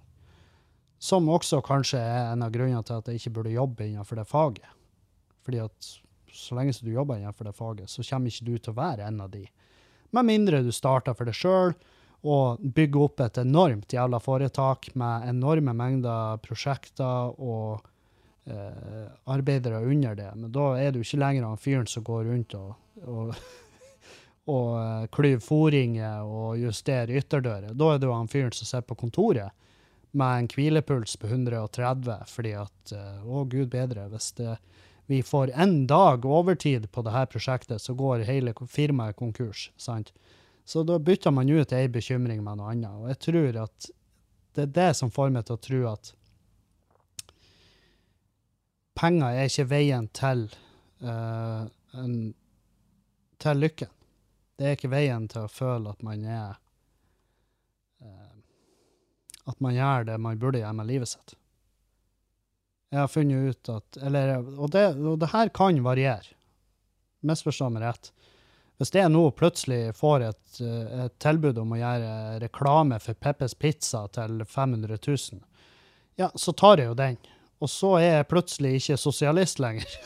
Som også kanskje er en av grunnene til at jeg ikke burde jobbe innenfor det faget. Fordi at så lenge du jobber innenfor det faget, så kommer ikke du til å være en av de. Med mindre du starter for deg sjøl og bygger opp et enormt jævla foretak med enorme mengder prosjekter og eh, arbeidere under det. Men da er du ikke lenger han fyren som går rundt og, og, og klyve klyver foringer og justere ytterdører. Da er det jo han fyren som sitter på kontoret med en hvilepuls på 130 fordi at eh, Å, gud bedre, hvis det, vi får en dag overtid på dette prosjektet, så går hele firmaet konkurs. sant? Så da bytter man ut ei bekymring med noe annet. Og jeg tror at det er det som får meg til å tro at penger er ikke veien til, uh, en, til lykken. Det er ikke veien til å føle at man er uh, At man gjør det man burde gjøre med livet sitt. Jeg har funnet ut at eller, og, det, og det her kan variere. Misforstå meg rett. Hvis jeg nå plutselig får et, eh, et, tilbud om å gjøre reklame for Peppes Pizza til 500 000, ja, så tar jeg jo den. Og så er jeg plutselig ikke sosialist lenger.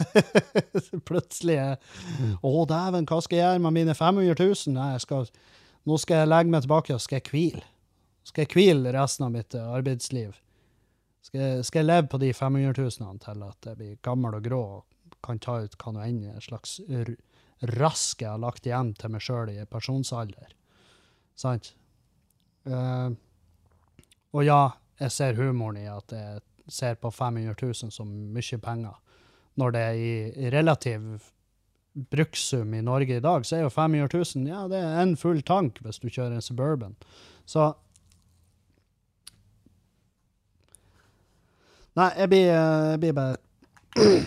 plutselig er Å, dæven, hva skal jeg gjøre med mine 500 000? Nei, skal, nå skal jeg legge meg tilbake og skal jeg hvile. Skal jeg hvile resten av mitt arbeidsliv? Skal jeg, skal jeg leve på de 500 000 til at jeg blir gammel og grå og kan ta ut hva nå enn en slags rask jeg har lagt igjen til meg sjøl i pensjonsalder? Sant? Uh, og ja, jeg ser humoren i at jeg ser på 500 000 som mye penger. Når det er i relativ brukssum i Norge i dag, så er jo 500 000 ja, det er en full tank hvis du kjører en Suburban. Så Nei, jeg blir, jeg blir bare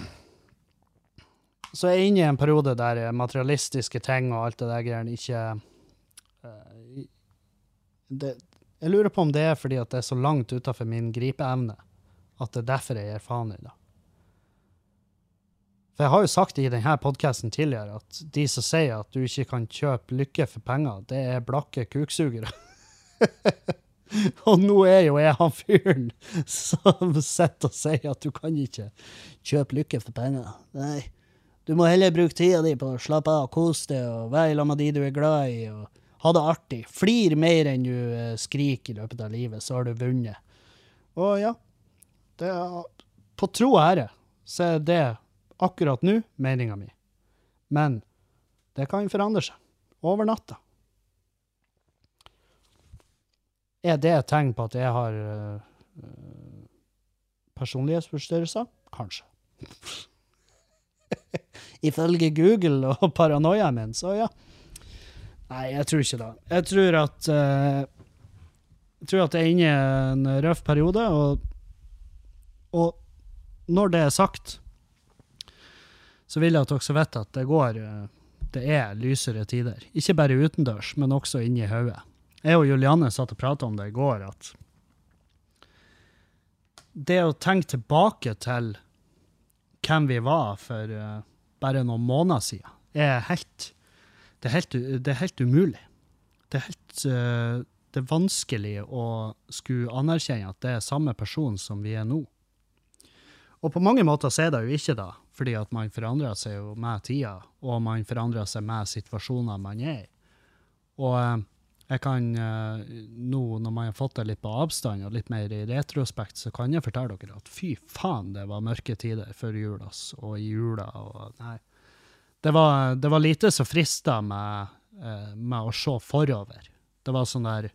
Så jeg er inne i en periode der materialistiske ting og alt det der greiene ikke eh, det, Jeg lurer på om det er fordi at det er så langt utafor min gripeevne at det er derfor jeg gir faen i det. For jeg har jo sagt i denne podkasten tidligere at de som sier at du ikke kan kjøpe lykke for penger, det er blakke kuksugere. og nå er jo jeg han fyren som sitter og sier at du kan ikke kjøpe lykke for penger. Nei. Du må heller bruke tida di på å slappe av, kose deg og være sammen med de du er glad i, og ha det artig. Flir mer enn du eh, skriker i løpet av livet, så har du vunnet. Og ja, det er, på tro og ære så er det akkurat nå meninga mi. Men det kan forandre seg. Over natta. Er det et tegn på at jeg har uh, personlighetsforstyrrelser? Kanskje. Ifølge Google og paranoiaen min, så ja. Nei, jeg tror ikke det. Jeg tror at uh, Jeg tror at jeg er inne i en røff periode, og, og når det er sagt, så vil jeg at dere vite at det går uh, Det er lysere tider. Ikke bare utendørs, men også inni hodet. Jeg og Julianne satt og prata om det i går, at det å tenke tilbake til hvem vi var for uh, bare noen måneder siden, er helt det er helt, det er helt umulig. Det er helt uh, det er vanskelig å skulle anerkjenne at det er samme person som vi er nå. Og på mange måter så er det jo ikke da, fordi at man forandrer seg jo med tida, og man forandrer seg med situasjoner man er i. Og uh, jeg kan uh, nå, når man har fått det litt på avstand og litt mer i retrospekt, så kan jeg fortelle dere at fy faen, det var mørke tider før jul, og i jula og Nei. Det var, det var lite som frista med, uh, med å se forover. Det var sånn der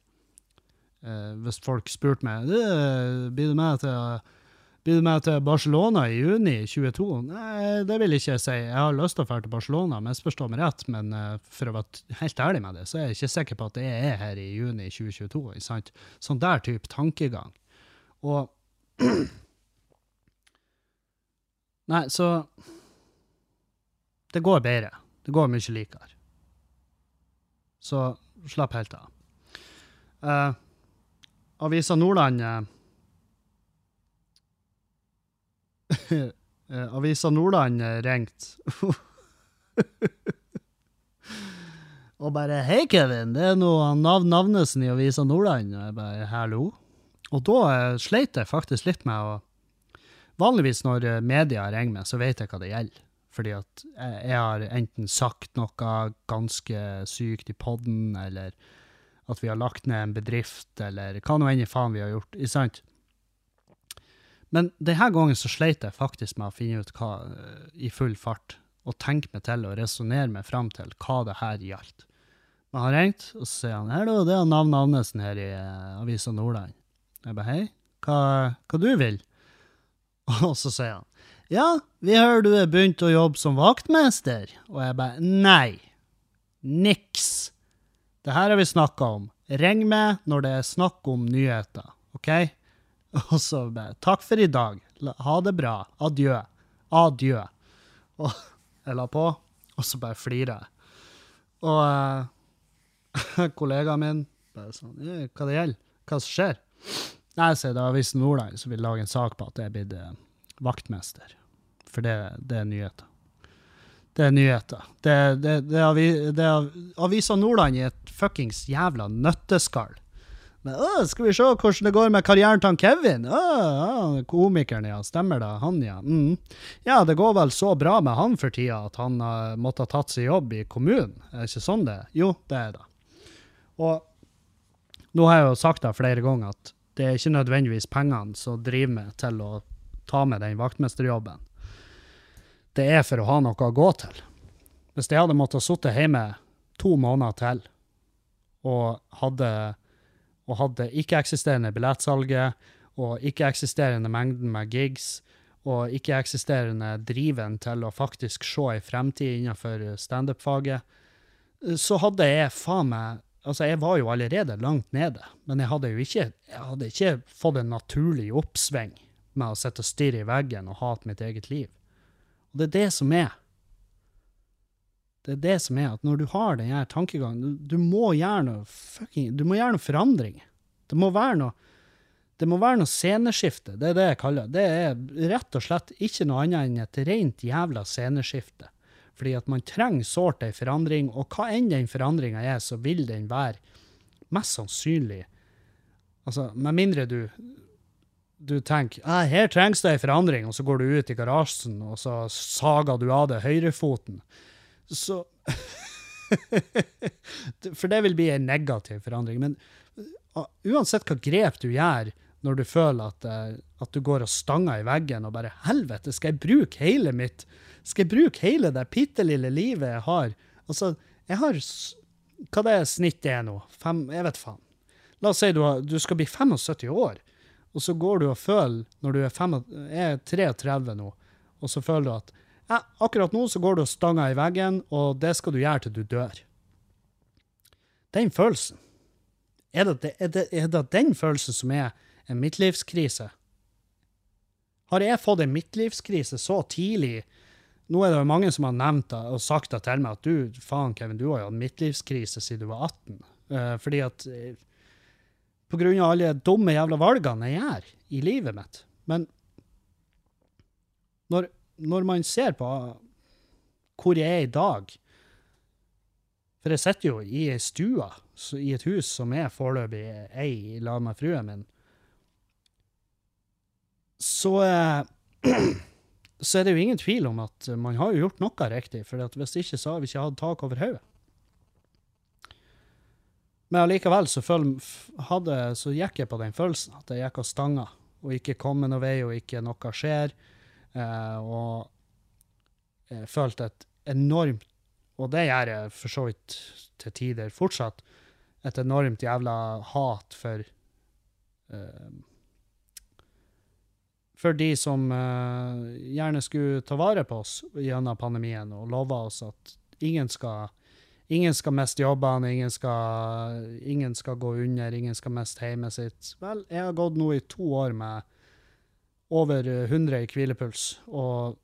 Hvis folk spurte meg blir du med til blir du med til Barcelona i juni 22? Nei, det vil ikke jeg si. Jeg har lyst til å dra til Barcelona, misforstå meg rett, men uh, for å være helt ærlig med det, så er jeg ikke sikker på at jeg er her i juni 2022. Ikke sant? Sånn der type tankegang. Og Nei, så Det går bedre. Det går mye likere. Så slapp helt av. Uh, Avisa Nordland uh, Eh, Avisa Nordland eh, ringte. og bare 'Hei, Kevin, det er noe Nav Navnesen i Avisa Nordland.' Og jeg bare 'hallo'. Og da eh, sleit jeg faktisk litt med å Vanligvis når media ringer meg, så vet jeg hva det gjelder. Fordi at jeg har enten sagt noe ganske sykt i poden, eller at vi har lagt ned en bedrift, eller hva nå enn i faen vi har gjort. Ikke sant? Men denne gangen så sleit jeg faktisk med å finne ut hva i full fart, og tenke meg til og resonnere meg fram til hva det her gjaldt. Men han ringte, og så sier han hallo, det er navn Navnesen her i uh, Avisa Nordland. Jeg bare hei, hva, hva du vil? Og så sier han ja, vi hører du er begynt å jobbe som vaktmester. Og jeg bare nei, niks. Det her har vi snakka om. Ring meg når det er snakk om nyheter, OK? Og så bare Takk for i dag. Ha det bra. Adjø. Adjø. Og jeg la på, og så bare flirer jeg. Og uh, kollegaen min bare sånn Hva det gjelder? Hva som skjer? Nei, sier det er Avisen Nordland som vil lage en sak på at jeg er blitt uh, vaktmester. For det, det, er nyheter. Det er nyheter. Det, det, det, det er Avisa Nordland i et fuckings jævla nøtteskall. Men, å, skal vi se hvordan det går med karrieren til Kevin? Å, å, komikeren, ja. Stemmer det. Han, ja. Mm. Ja, det går vel så bra med han for tida at han uh, måtte ha tatt seg jobb i kommunen. Er det ikke sånn det? Jo, det er det. Og nå har jeg jo sagt det flere ganger at det er ikke nødvendigvis pengene som driver meg til å ta med den vaktmesterjobben. Det er for å ha noe å gå til. Hvis jeg hadde måttet sitte hjemme to måneder til og hadde og hadde ikke-eksisterende billettsalget og ikke-eksisterende mengden med gigs og ikke-eksisterende driven til å faktisk se ei fremtid innenfor standup-faget, så hadde jeg faen meg Altså, jeg var jo allerede langt nede, men jeg hadde jo ikke, jeg hadde ikke fått en naturlig oppsving med å sitte og stirre i veggen og hate mitt eget liv. Og det er det som er. Det er det som er at når du har den her tankegangen, du, du må gjøre noe fucking, du må gjøre noe forandring. Det må være noe det må være noe sceneskifte, det er det jeg kaller det. Det er rett og slett ikke noe annet enn et rent jævla sceneskifte. Fordi at man trenger sårt ei forandring, og hva enn den forandringa er, så vil den være mest sannsynlig Altså, med mindre du du tenker ah, her trengs det ei forandring, og så går du ut i garasjen, og så sager du av deg høyrefoten. Så For det vil bli en negativ forandring. Men uh, uansett hva grep du gjør når du føler at, uh, at du går og stanger i veggen og bare Helvete, skal jeg bruke hele mitt Skal jeg bruke hele det bitte lille livet jeg har? Altså, jeg har Hva det er snittet er nå? Fem, jeg vet faen. La oss si du, har, du skal bli 75 år, og så går du og føler, når du er, fem, er 33 nå, og så føler du at akkurat nå så går du og stanger i veggen, og det skal du gjøre til du dør. Den følelsen, er det, er det, er det den følelsen som er en midtlivskrise? Har jeg fått en midtlivskrise så tidlig? Nå er det jo mange som har nevnt det og sagt det til meg, at du, faen Kevin, du har jo hatt midtlivskrise siden du var 18. Uh, fordi at eh, på grunn av alle dumme jævla valgene jeg gjør i livet mitt. Men når, når man ser på hvor jeg er i dag For jeg sitter jo i ei stue, i et hus som er foreløpig ei i lag med fruen min. Så eh, så er det jo ingen tvil om at man har jo gjort noe riktig, for hvis ikke så har vi ikke hatt tak over hodet. Men allikevel så, hadde, så gikk jeg på den følelsen, at jeg gikk og stanga, og ikke kom noen vei, og ikke noe skjer. Eh, og jeg følte et enormt, og det gjør jeg for så vidt til tider fortsatt, et enormt jævla hat for eh, for de som eh, gjerne skulle ta vare på oss gjennom pandemien og lova oss at ingen skal, ingen skal miste jobbene, ingen skal, ingen skal gå under, ingen skal miste hjemmet sitt. Vel, jeg har gått nå i to år med over 100 i hvilepuls og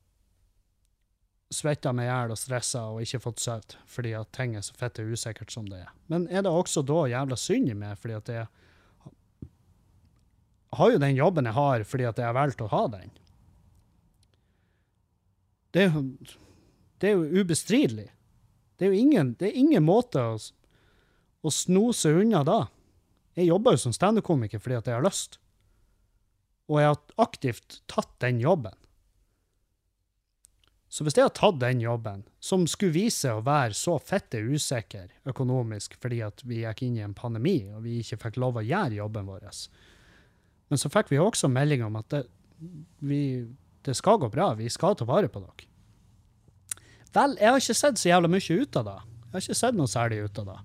svetta meg i hjel og stressa og ikke fått sove fordi at ting er så fette usikkert som det er. Men er det også da jævla synd i meg fordi at jeg har jo den jobben jeg har fordi at jeg har valgt å ha den. Det er jo, det er jo ubestridelig. Det er jo ingen, det er ingen måte å, å sno snose unna da. Jeg jobber jo som standup-komiker fordi at jeg har lyst. Og jeg har aktivt tatt den jobben. Så hvis jeg har tatt den jobben, som skulle vise seg å være så fette usikker økonomisk fordi at vi gikk inn i en pandemi og vi ikke fikk lov å gjøre jobben vår, men så fikk vi også melding om at det, vi, det skal gå bra, vi skal ta vare på dere. Vel, jeg har ikke sett så jævla mye ut av det. Jeg har ikke sett noe særlig ut av det.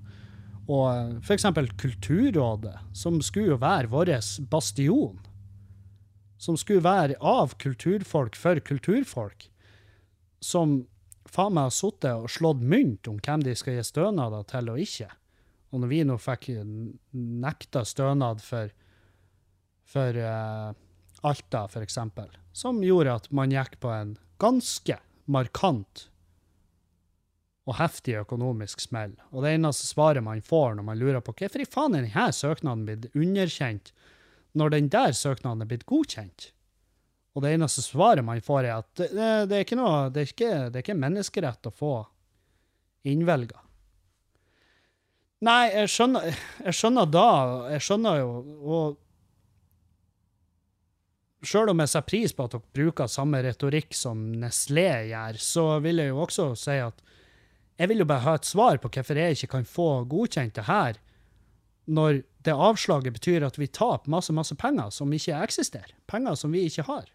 Og f.eks. for eksempel Kulturrådet, som skulle jo være vår bastion, som skulle være av kulturfolk for kulturfolk, som faen meg har sittet og slått mynt om hvem de skal gi stønader til og ikke. Og når vi nå fikk nekta stønad for for uh, Alta, eksempel, som gjorde at man gikk på en ganske markant og heftig økonomisk smell. Og det eneste svaret man får når man lurer på hvorfor i faen er denne søknaden blitt underkjent, når den der søknaden er blitt godkjent. Og det eneste svaret man får, er at det, det, er ikke noe, det er ikke, det er ikke menneskerett å få innvelga. Nei, jeg skjønner, jeg skjønner da, jeg skjønner jo, og Sjøl om jeg setter pris på at dere bruker samme retorikk som Nestlé gjør, så vil jeg jo også si at jeg vil jo bare ha et svar på hvorfor jeg ikke kan få godkjent det her, når det avslaget betyr at vi taper masse, masse penger som ikke eksisterer. Penger som vi ikke har.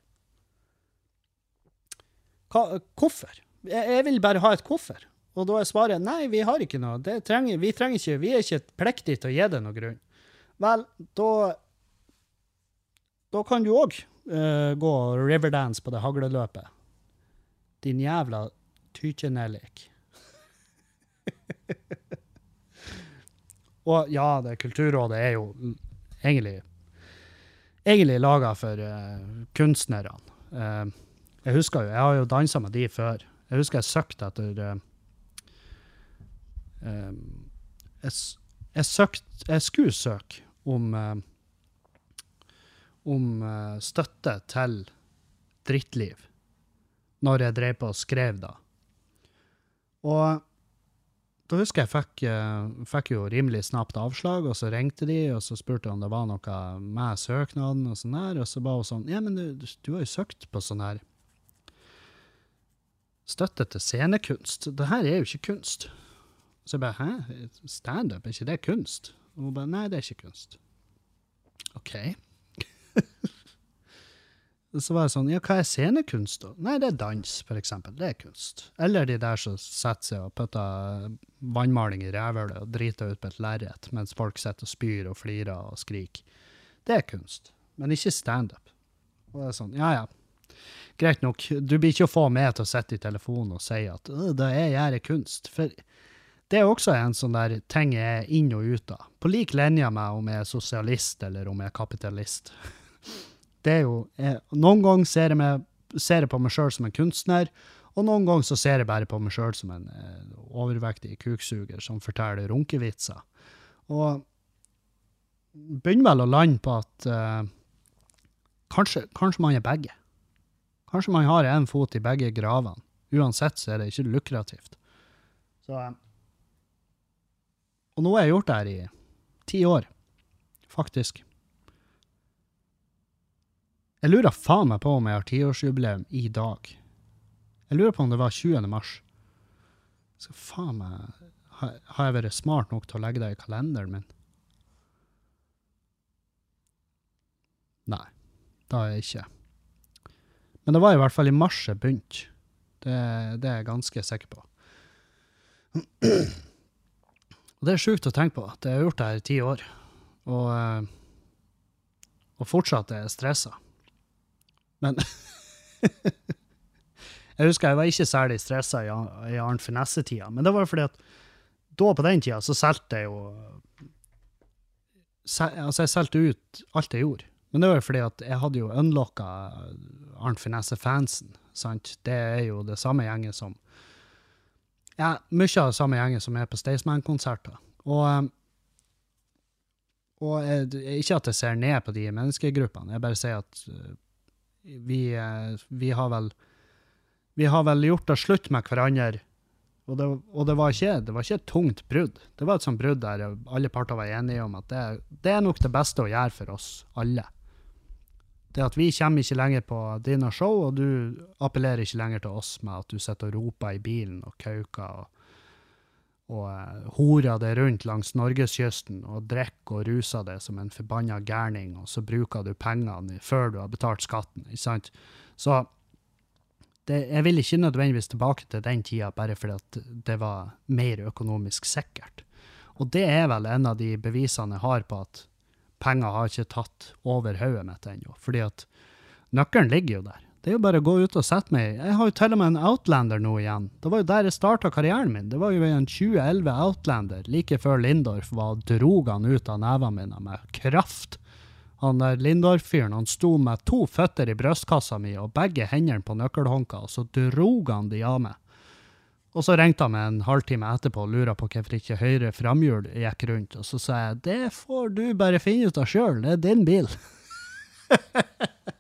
Hva, hvorfor? Jeg, jeg vil bare ha et hvorfor. Og da er svaret nei, vi har ikke noe. Trenger, vi trenger ikke, vi er ikke pliktige til å gi det noen grunn. Vel, da da kan du òg gå riverdance på det hagleløpet. Din jævla tykjenellik. Og ja, det Kulturrådet er jo egentlig egentlig laga for uh, kunstnerne. Uh, jeg husker jo, jeg har jo dansa med de før. Jeg husker jeg søkte etter uh, jeg, jeg søkte Jeg skulle søke om om støtte til drittliv når jeg drev på og skrev da. Og da husker jeg fikk, eh, fikk jo rimelig snapt avslag, og så ringte de, og så spurte om det var noe med søknaden, og sånn der, og så var hun sånn, ja, men du, du har jo søkt på sånn her støtte til scenekunst. Det her er jo ikke kunst. Så jeg bare, hæ? Standup, er ikke det kunst? Og hun bare, nei, det er ikke kunst. OK. Så var det sånn, ja, hva er scenekunst da? Nei, det er dans, for eksempel. Det er kunst. Eller de der som setter seg og putter vannmaling i rævhølet og driter ut på et lerret, mens folk sitter og spyr og flirer og skriker. Det er kunst, men ikke standup. Og det er sånn, ja, ja. Greit nok, du blir ikke å få meg til å sitte i telefonen og si at det jeg gjør er kunst. For det er også en sånn der ting jeg er inn og ut av. På lik linje med om jeg er sosialist eller om jeg er kapitalist. Det er jo, jeg, Noen ganger ser jeg, meg, ser jeg på meg sjøl som en kunstner, og noen ganger så ser jeg bare på meg sjøl som en eh, overvektig kuksuger som forteller runkevitser. Og begynner vel å lande på at eh, kanskje, kanskje man er begge. Kanskje man har en fot i begge gravene. Uansett så er det ikke lukrativt. Så, eh, og nå har jeg gjort det her i ti år, faktisk. Jeg lurer faen meg på om jeg har tiårsjubileum i dag. Jeg lurer på om det var 20. mars. Så faen meg Har jeg vært smart nok til å legge det i kalenderen min? Nei, det har jeg ikke. Men det var i hvert fall i mars jeg begynte. Det, det er jeg ganske sikker på. Og det er sjukt å tenke på at jeg har gjort det her i ti år, og, eh, og fortsatt er jeg stressa. Men Jeg husker jeg var ikke særlig stressa i, i Arnt Finesse-tida, men det var fordi at da på den tida så solgte jeg jo Altså, jeg solgte ut alt jeg gjorde. Men det var jo fordi at jeg hadde jo unlocka Arnt Finesse-fansen, sant. Det er jo det samme gjengen som Ja, mye av det samme gjengen som er på Staysman-konserter. Og eh, og jeg, ikke at jeg ser ned på de menneskegruppene, jeg bare sier at uh, vi, vi har vel vi har vel gjort det slutt med hverandre, og, det, og det, var ikke, det var ikke et tungt brudd. Det var et sånt brudd der alle parter var enige om at det, det er nok det beste å gjøre for oss alle. Det at vi kommer ikke lenger på dine show, og du appellerer ikke lenger til oss med at du sitter og roper i bilen og kauker og, og uh, horer det rundt langs norgeskysten og drikker og ruser det som en forbanna gærning, og så bruker du pengene før du har betalt skatten, ikke sant? Så det, jeg vil ikke nødvendigvis tilbake til den tida bare fordi det var mer økonomisk sikkert. Og det er vel en av de bevisene jeg har på at penger har ikke tatt over hodet mitt ennå. Fordi at nøkkelen ligger jo der. Det er jo bare å gå ut og sette meg Jeg har jo til og med en Outlander nå igjen. Det var jo der jeg starta karrieren min. Det var jo en 2011 Outlander, like før Lindorf var drog han ut av nevene mine med kraft. Han der Lindorf-fyren han sto med to føtter i brystkassa mi og begge hendene på nøkkelhåndka, og så drog han de av meg. Og så ringte han meg en halvtime etterpå og lurte på hvorfor ikke høyre framhjul gikk rundt. Og så sa jeg det får du bare finne ut av sjøl, det er din bil.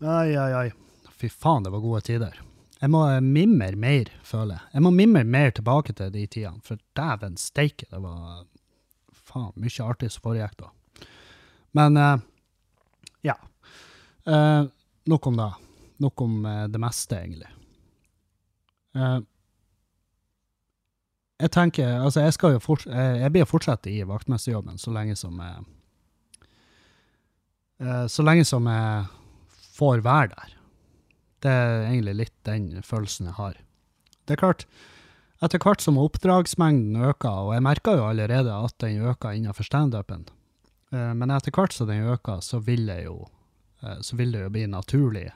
ai, ai, ai. Fy faen, det var gode tider. Jeg må mimre mer, føler jeg. Jeg må mimre mer tilbake til de tidene, for dæven steike, det var faen mye artig som foregikk da. Men uh, ja. Uh, nok om det. Nok om uh, det meste, egentlig. Jeg tenker, altså jeg skal jo forts jeg, blir fortsatt i vaktmesterjobben så lenge som jeg, Så lenge som jeg får være der. Det er egentlig litt den følelsen jeg har. Det er klart, etter hvert som oppdragsmengden øker, og jeg merker jo allerede at den øker innenfor standupen, eh, men etter hvert som den øker, så vil, jo, eh, så vil det jo bli naturlig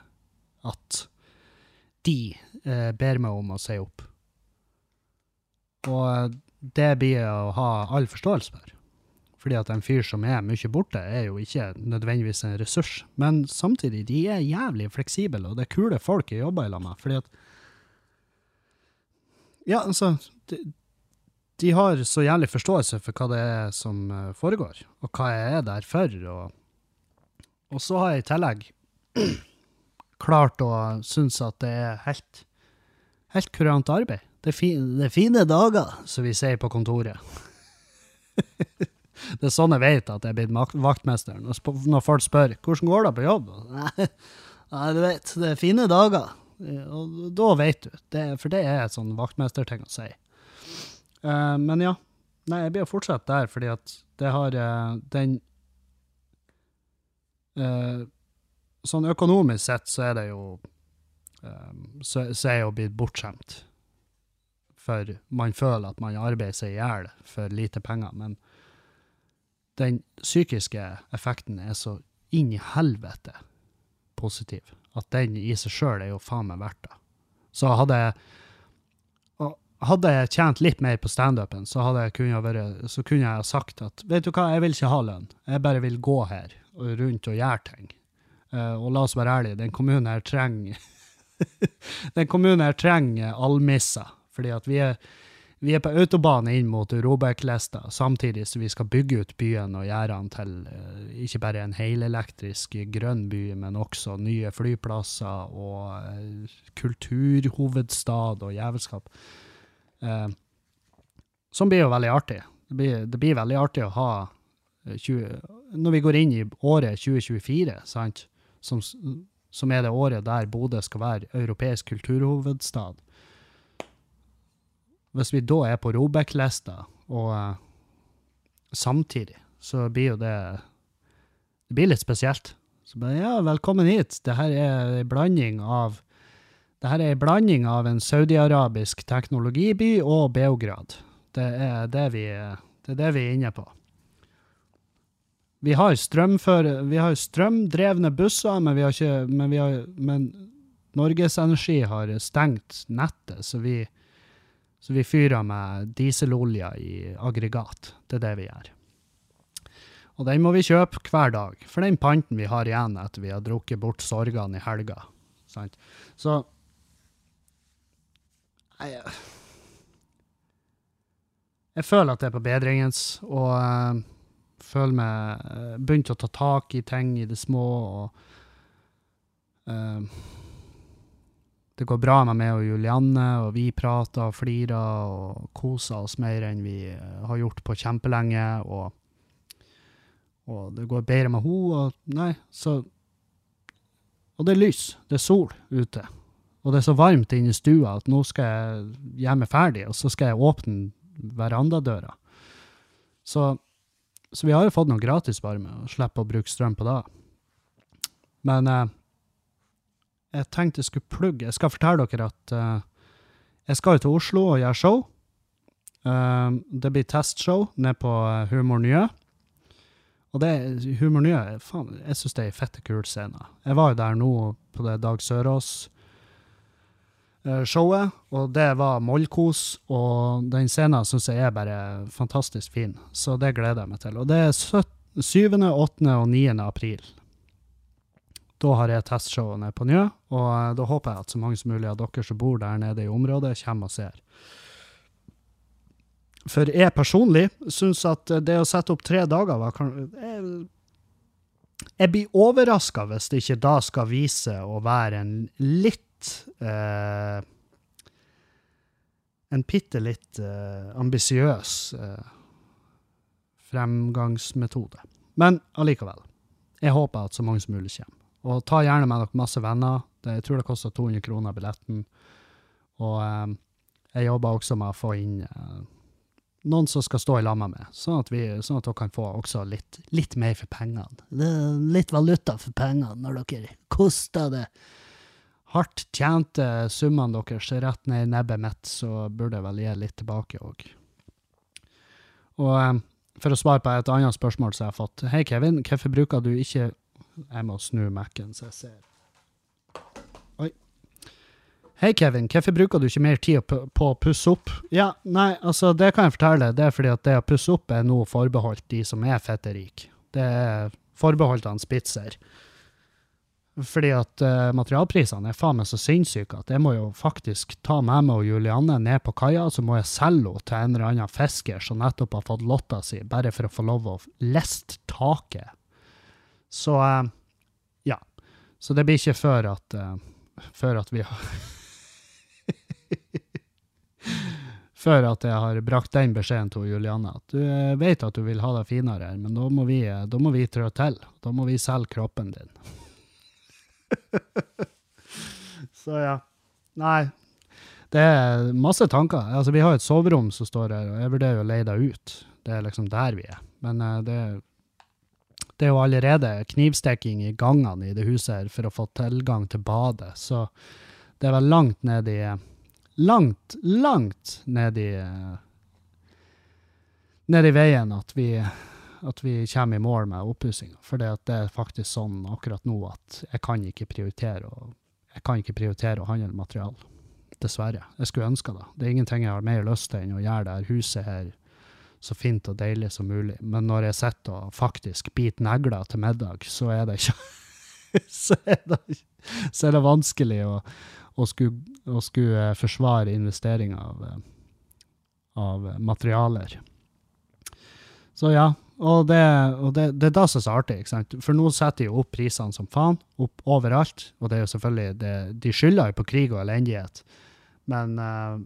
at de eh, ber meg om å si opp. Og det blir jeg å ha all forståelse for. Fordi at en fyr som er mye borte, er jo ikke nødvendigvis en ressurs. Men samtidig, de er jævlig fleksible, og det er kule folk jeg jobber i lag med. Fordi at Ja, altså de, de har så jævlig forståelse for hva det er som eh, foregår, og hva jeg er der for. Og, og så har jeg i tillegg klart å synes at det er helt, helt kurant arbeid. Det er, fine, det er fine dager, som vi sier på kontoret. det er sånn jeg vet at jeg er blitt vaktmester. Når, folk spør hvordan går det på jobb, nei, du vet, det er fine dager. Eh, Og da vet du, det, for det er et sånn vaktmesterting å si. Uh, men ja, nei, jeg blir å fortsette der, fordi at det har uh, den uh, Sånn økonomisk sett så er det jo så, så er jeg jo blitt bortskjemt. For man føler at man arbeider seg i hjel for lite penger. Men den psykiske effekten er så inn i helvete positiv. At den i seg sjøl er jo faen meg verdt det. Så hadde jeg hadde jeg tjent litt mer på standupen, så, så kunne jeg sagt at vet du hva, jeg vil ikke ha lønn. Jeg bare vil gå her og rundt og gjøre ting. Uh, og la oss være ærlige, den kommunen her trenger Den kommunen her trenger almisser. Fordi at vi er, vi er på autobane inn mot Robek-lista, samtidig som vi skal bygge ut byen og gjøre den til eh, ikke bare en helelektrisk grønn by, men også nye flyplasser og eh, kulturhovedstad og jævelskap. Eh, som blir jo veldig artig. Det blir, det blir veldig artig å ha eh, 20, Når vi går inn i året 2024, sant, som, som er det året der Bodø skal være europeisk kulturhovedstad Hvis vi da er på Robek-lista, og uh, samtidig, så blir jo det Det blir litt spesielt. Så bare, ja, velkommen hit. Det her er en blanding av det her er en blanding av en saudiarabisk teknologiby og Beograd. Det er det vi, det er, det vi er inne på. Vi har, vi har strømdrevne busser, men, vi har ikke, men, vi har, men Norges Energi har stengt nettet, så vi, så vi fyrer med dieselolje i aggregat. Det er det vi gjør. Og den må vi kjøpe hver dag, for den panten vi har igjen etter vi har drukket bort sorgene i helga. Sant? Så jeg- Jeg føler at det er på bedringens, og jeg føler meg uh, Begynt å ta tak i ting i det små, og eh, Det går bra med meg og Julianne, og vi prater og flirer og koser oss mer enn vi eh, har gjort på kjempelenge, og, og det går bedre med henne, og nei, så Og det er lys, det er sol ute. Og det er så varmt inne i stua at nå skal jeg gjøre meg ferdig, og så skal jeg åpne verandadøra. Så, så vi har jo fått noe gratis varme, og slipper å bruke strøm på det. Men eh, jeg tenkte jeg skulle plugge Jeg skal fortelle dere at uh, jeg skal til Oslo og gjøre show. Uh, det blir testshow nede på eh, Humor Nye. Og det, Humor Nye, faen, jeg syns det er ei fette kul scene. Jeg var jo der nå på det Dag Sørås-showet, showet, og det var mollkos, og den scenen syns jeg er bare fantastisk fin, så det gleder jeg meg til. Og det er 7., 8. og 9. april. Da har jeg testshow nede på Njø, og eh, da håper jeg at så mange som mulig av dere som bor der nede i området, kommer og ser. For jeg personlig syns at det å sette opp tre dager var Jeg, jeg blir overraska hvis det ikke da skal vise å være en litt eh, En bitte litt eh, ambisiøs eh, fremgangsmetode. Men allikevel. Jeg håper at så mange som mulig kommer. Og ta gjerne med dere masse venner. Det, jeg tror det koster 200 kroner billetten. Og eh, jeg jobber også med å få inn eh, noen som skal stå i lag med sånn at, vi, sånn at dere kan få også litt, litt mer for pengene. Litt valuta for pengene når dere koster det hardt tjente summene deres rett ned i nebbet mitt, så burde jeg vel gi litt tilbake òg. Og eh, for å svare på et annet spørsmål som jeg har fått. Hei, Kevin, hvorfor bruker du ikke Jeg må snu Mac-en så jeg ser. Oi. Hei, Kevin. Hvorfor bruker du ikke mer tid på, å pusse opp? Ja, nei, altså, det kan jeg fortelle. Det er fordi at det å pusse opp er nå forbeholdt de som er fetterike. Det er forbeholdt han Spitzer. Fordi at uh, materialprisene er faen meg så sinnssyke at jeg må jo faktisk ta med meg og Julianne ned på kaia, så må jeg selge henne til en eller annen fisker som nettopp har fått lotta si, bare for å få lov å leste taket. Så uh, ja. Så det blir ikke før at, uh, før at vi har Før at jeg har brakt den beskjeden til Julianne. At du vet at du vil ha deg finere men da må vi, da må vi trå til. Da må vi selge kroppen din. Så ja. Nei. Det er masse tanker. Altså, vi har et soverom som står her, og jeg vurderer å leie deg ut. Det er liksom der vi er. Men uh, det, det er jo allerede knivstikking i gangene i det huset her for å få tilgang til badet, så det er vel langt ned i Langt, langt ned i uh, Ned i veien at vi at vi kommer i mål med oppussinga. For det, er faktisk sånn akkurat nå at jeg kan ikke prioritere å, jeg kan ikke prioritere å handle materiale. Dessverre. Jeg skulle ønske det. Det er ingenting jeg har mer lyst til enn å gjøre det her huset her så fint og deilig som mulig. Men når jeg sitter og faktisk biter negler til middag, så er det ikke så, er det, så er det vanskelig å, å skulle, å skulle forsvare investering av, av materialer. Så ja, og, det, og det, det, er da som er så artig, ikke sant? for nå setter de opp prisene som faen, opp overalt. Og det er jo selvfølgelig, det, de skylder jo på krig og elendighet. Men uh,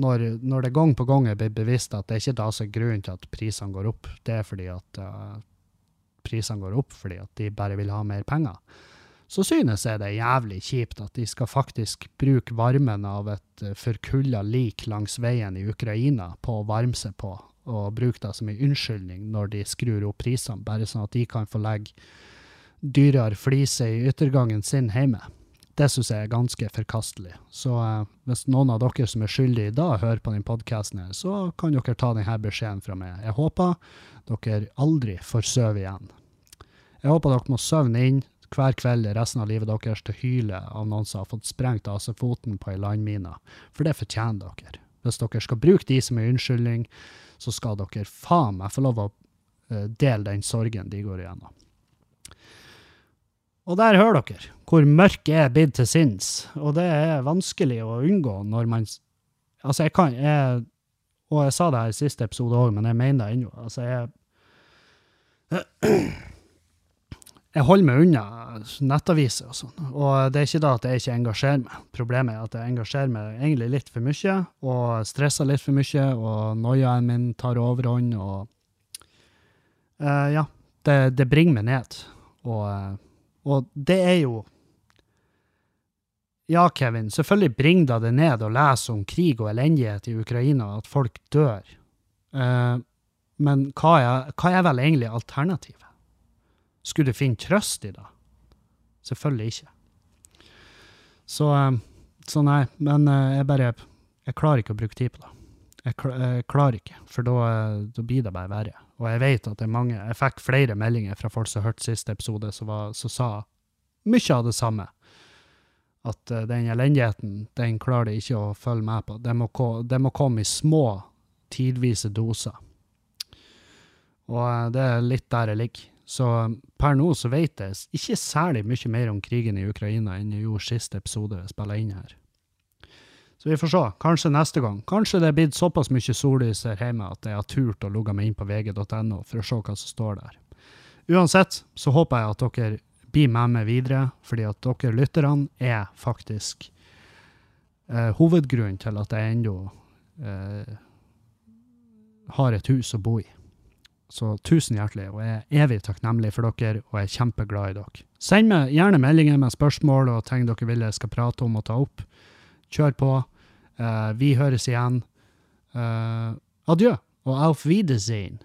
når, når, det gang på gang er blitt bevisst at det er ikke da som er grunnen til at prisene går opp, det er fordi at uh, prisene går opp fordi at de bare vil ha mer penger, så synes jeg det er jævlig kjipt at de skal faktisk bruke varmen av et uh, forkulla lik langs veien i Ukraina på å varme seg på og bruke det som en unnskyldning når de skrur opp prisene, bare sånn at de kan få legge dyrere fliser i yttergangen sin hjemme. Det syns jeg er ganske forkastelig. Så eh, hvis noen av dere som er skyldige i dag, hører på denne podkasten, så kan dere ta denne beskjeden fra meg. Jeg håper dere aldri får sove igjen. Jeg håper dere må søvne inn hver kveld resten av livet deres til hyle av noen som har fått sprengt av seg foten på ei landmine, for det fortjener dere. Hvis dere skal bruke de som en unnskyldning, så skal dere faen meg få lov å uh, dele den sorgen de går igjennom. Og der hører dere hvor mørk jeg er blitt til sinns, og det er vanskelig å unngå når man Altså, jeg kan jeg, Og jeg sa det her i siste episode òg, men jeg mener det ennå. Altså, jeg jeg holder meg unna nettaviser og sånn. Og det er ikke da at jeg ikke engasjerer meg. Problemet er at jeg engasjerer meg egentlig litt for mye, og stresser litt for mye, og noiaen min tar overhånd, og uh, Ja. Det, det, bringer meg ned. Og, uh, og, det er jo Ja, Kevin, selvfølgelig bringer det deg ned å lese om krig og elendighet i Ukraina, at folk dør. Uh, men hva er, hva er vel egentlig alternativet? Skulle du finne trøst i det? Selvfølgelig ikke. Så, uh, så nei, men uh, jeg bare Jeg klarer ikke å bruke tid på det. Jeg, jeg klarer ikke, for da, blir det bare verre. Og jeg vet at det er mange Jeg fikk flere meldinger fra folk som hørte siste episode, som, var, som sa mye av det samme. At uh, den elendigheten, den klarer de ikke å følge med på. Det må, det må komme i små, tidvise doser. Og uh, det er litt der jeg ligger. Så per nå så vet jeg ikke særlig mye mer om krigen i Ukraina enn jeg gjorde siste episode jeg spilla inn her. Så vi får se. Kanskje neste gang. Kanskje det er blitt såpass mye sollys her hjemme at jeg har turt å logge meg inn på vg.no for å se hva som står der. Uansett så håper jeg at dere blir med meg videre, fordi at dere lytterne er faktisk eh, hovedgrunnen til at jeg ennå eh, har et hus å bo i. Så tusen hjertelig, og jeg er evig takknemlig for dere, og jeg er kjempeglad i dere. Send meg gjerne meldinger med spørsmål og ting dere vil jeg skal prate om og ta opp. Kjør på. Uh, vi høres igjen. Uh, adjø, og auf Wiedersehen.